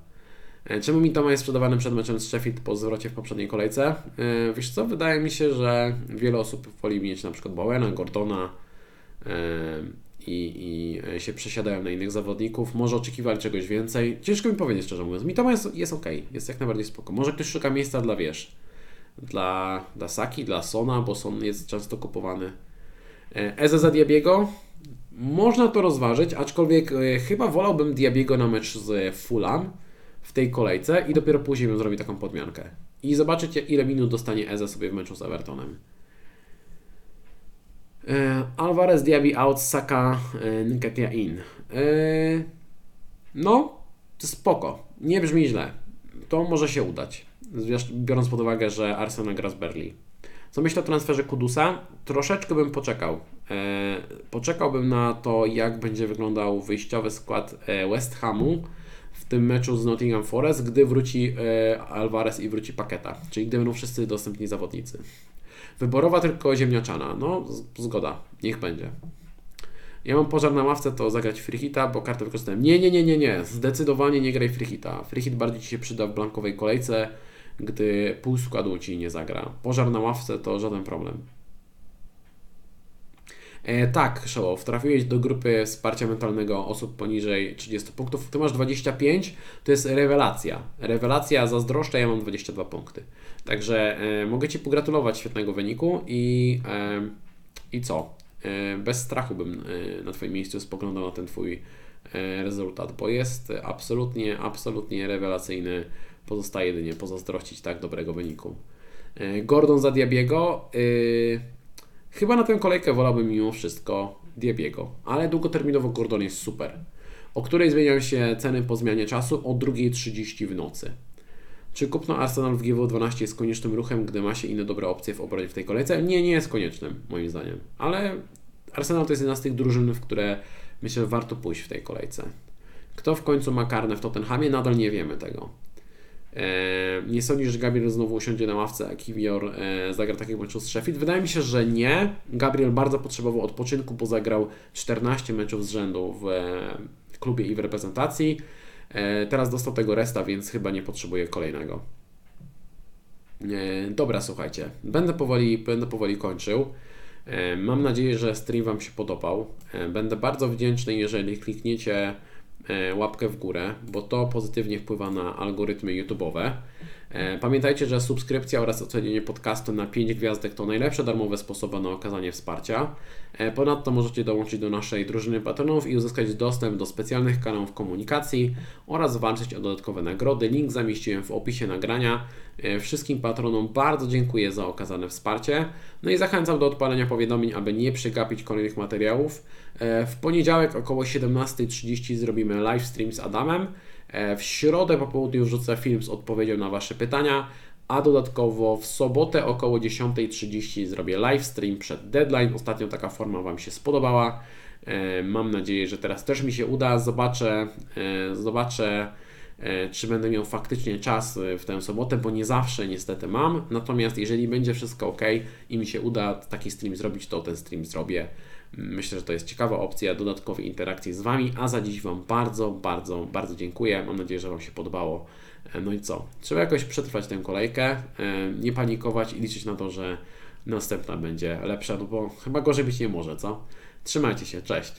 E, czemu mi Toma jest sprzedawany przed meczem z Sheffield po zwrocie w poprzedniej kolejce? E, wiesz co, wydaje mi się, że wiele osób woli mieć na przykład Bowena, Gordona, i, i e, się przesiadają na innych zawodników. Może oczekiwali czegoś więcej. Ciężko mi powiedzieć, szczerze mówiąc. Mi to jest, jest ok, jest jak najbardziej spoko. Może ktoś szuka miejsca dla, wiesz, dla, dla Saki, dla Sona, bo Son jest często kupowany. EZZ Diabiego można to rozważyć, aczkolwiek e, chyba wolałbym Diabiego na mecz z Fulham w tej kolejce i dopiero później bym zrobił taką podmiankę. I zobaczycie, ile minut dostanie Eze sobie w meczu z Evertonem. E, Alvarez, Diaby out, Saka, e, Nketiah in. E, no, spoko. Nie brzmi źle. To może się udać. Biorąc pod uwagę, że Arsenal gra z Berli. Co myślę o transferze Kudusa? Troszeczkę bym poczekał. Poczekałbym na to, jak będzie wyglądał wyjściowy skład West Hamu w tym meczu z Nottingham Forest, gdy wróci Alvarez i wróci Paketa, czyli gdy będą wszyscy dostępni zawodnicy. Wyborowa tylko ziemniaczana. No, zgoda, niech będzie. Ja mam pożar na ławce, to zagrać free hita, bo kartę wykorzystałem. Nie, nie, nie, nie, nie. Zdecydowanie nie graj free hita. Free hit bardziej Ci się przyda w blankowej kolejce, gdy pół składu Ci nie zagra. Pożar na ławce to żaden problem. E, tak, Szołow, trafiłeś do grupy wsparcia mentalnego osób poniżej 30 punktów. Ty masz 25, to jest rewelacja. Rewelacja, zazdroszczę, ja mam 22 punkty. Także e, mogę Ci pogratulować świetnego wyniku i, e, i co? E, bez strachu bym e, na Twoim miejscu spoglądał na ten Twój e, rezultat, bo jest absolutnie, absolutnie rewelacyjny. Pozostaje jedynie pozazdrościć tak dobrego wyniku. E, Gordon za Diabiego. Chyba na tę kolejkę wolałbym mimo wszystko Diabiego, ale długoterminowo Gordon jest super. O której zmieniają się ceny po zmianie czasu? O 2.30 w nocy. Czy kupno Arsenal w GW12 jest koniecznym ruchem, gdy ma się inne dobre opcje w obronie w tej kolejce? Nie, nie jest koniecznym, moim zdaniem. Ale Arsenal to jest jedna z tych drużyn, w które myślę, warto pójść w tej kolejce. Kto w końcu ma karne w Tottenhamie? Nadal nie wiemy tego. E, Nie sądzisz, że Gabriel znowu usiądzie na ławce, a Kiwior e, zagra takiego meczu z Sheffield? Wydaje mi się, że nie. Gabriel bardzo potrzebował odpoczynku, bo zagrał 14 meczów z rzędu w e, klubie i w reprezentacji. Teraz dostał tego resta, więc chyba nie potrzebuje kolejnego. Dobra, słuchajcie, będę powoli, będę powoli kończył. Mam nadzieję, że stream Wam się podobał. Będę bardzo wdzięczny, jeżeli klikniecie łapkę w górę, bo to pozytywnie wpływa na algorytmy YouTube'owe. E, Pamiętajcie, że subskrypcja oraz ocenienie podcastu na 5 gwiazdek to najlepsze darmowe sposoby na okazanie wsparcia. E, Ponadto możecie dołączyć do naszej drużyny patronów i uzyskać dostęp do specjalnych kanałów komunikacji oraz walczyć o dodatkowe nagrody. Link zamieściłem w opisie nagrania. E, Wszystkim patronom bardzo dziękuję za okazane wsparcie. No i zachęcam do odpalenia powiadomień, aby nie przegapić kolejnych materiałów. E, W poniedziałek około 17.30 zrobimy live stream z Adamem. E, W środę po południu wrzucę film z odpowiedzią na Wasze pytania, a dodatkowo w sobotę około 10.30 zrobię live stream przed deadline. Ostatnio taka forma Wam się spodobała. E, Mam nadzieję, że teraz też mi się uda. Zobaczę, zobaczę czy będę miał faktycznie czas w tę sobotę, bo nie zawsze niestety mam. Natomiast jeżeli będzie wszystko ok i mi się uda taki stream zrobić, to ten stream zrobię. Myślę, że to jest ciekawa opcja dodatkowej interakcji z Wami, a za dziś Wam bardzo, bardzo, bardzo dziękuję. Mam nadzieję, że Wam się podobało. E, No i co? Trzeba jakoś przetrwać tę kolejkę, e, nie panikować i liczyć na to, że następna będzie lepsza, no bo chyba gorzej być nie może, co? Trzymajcie się, cześć!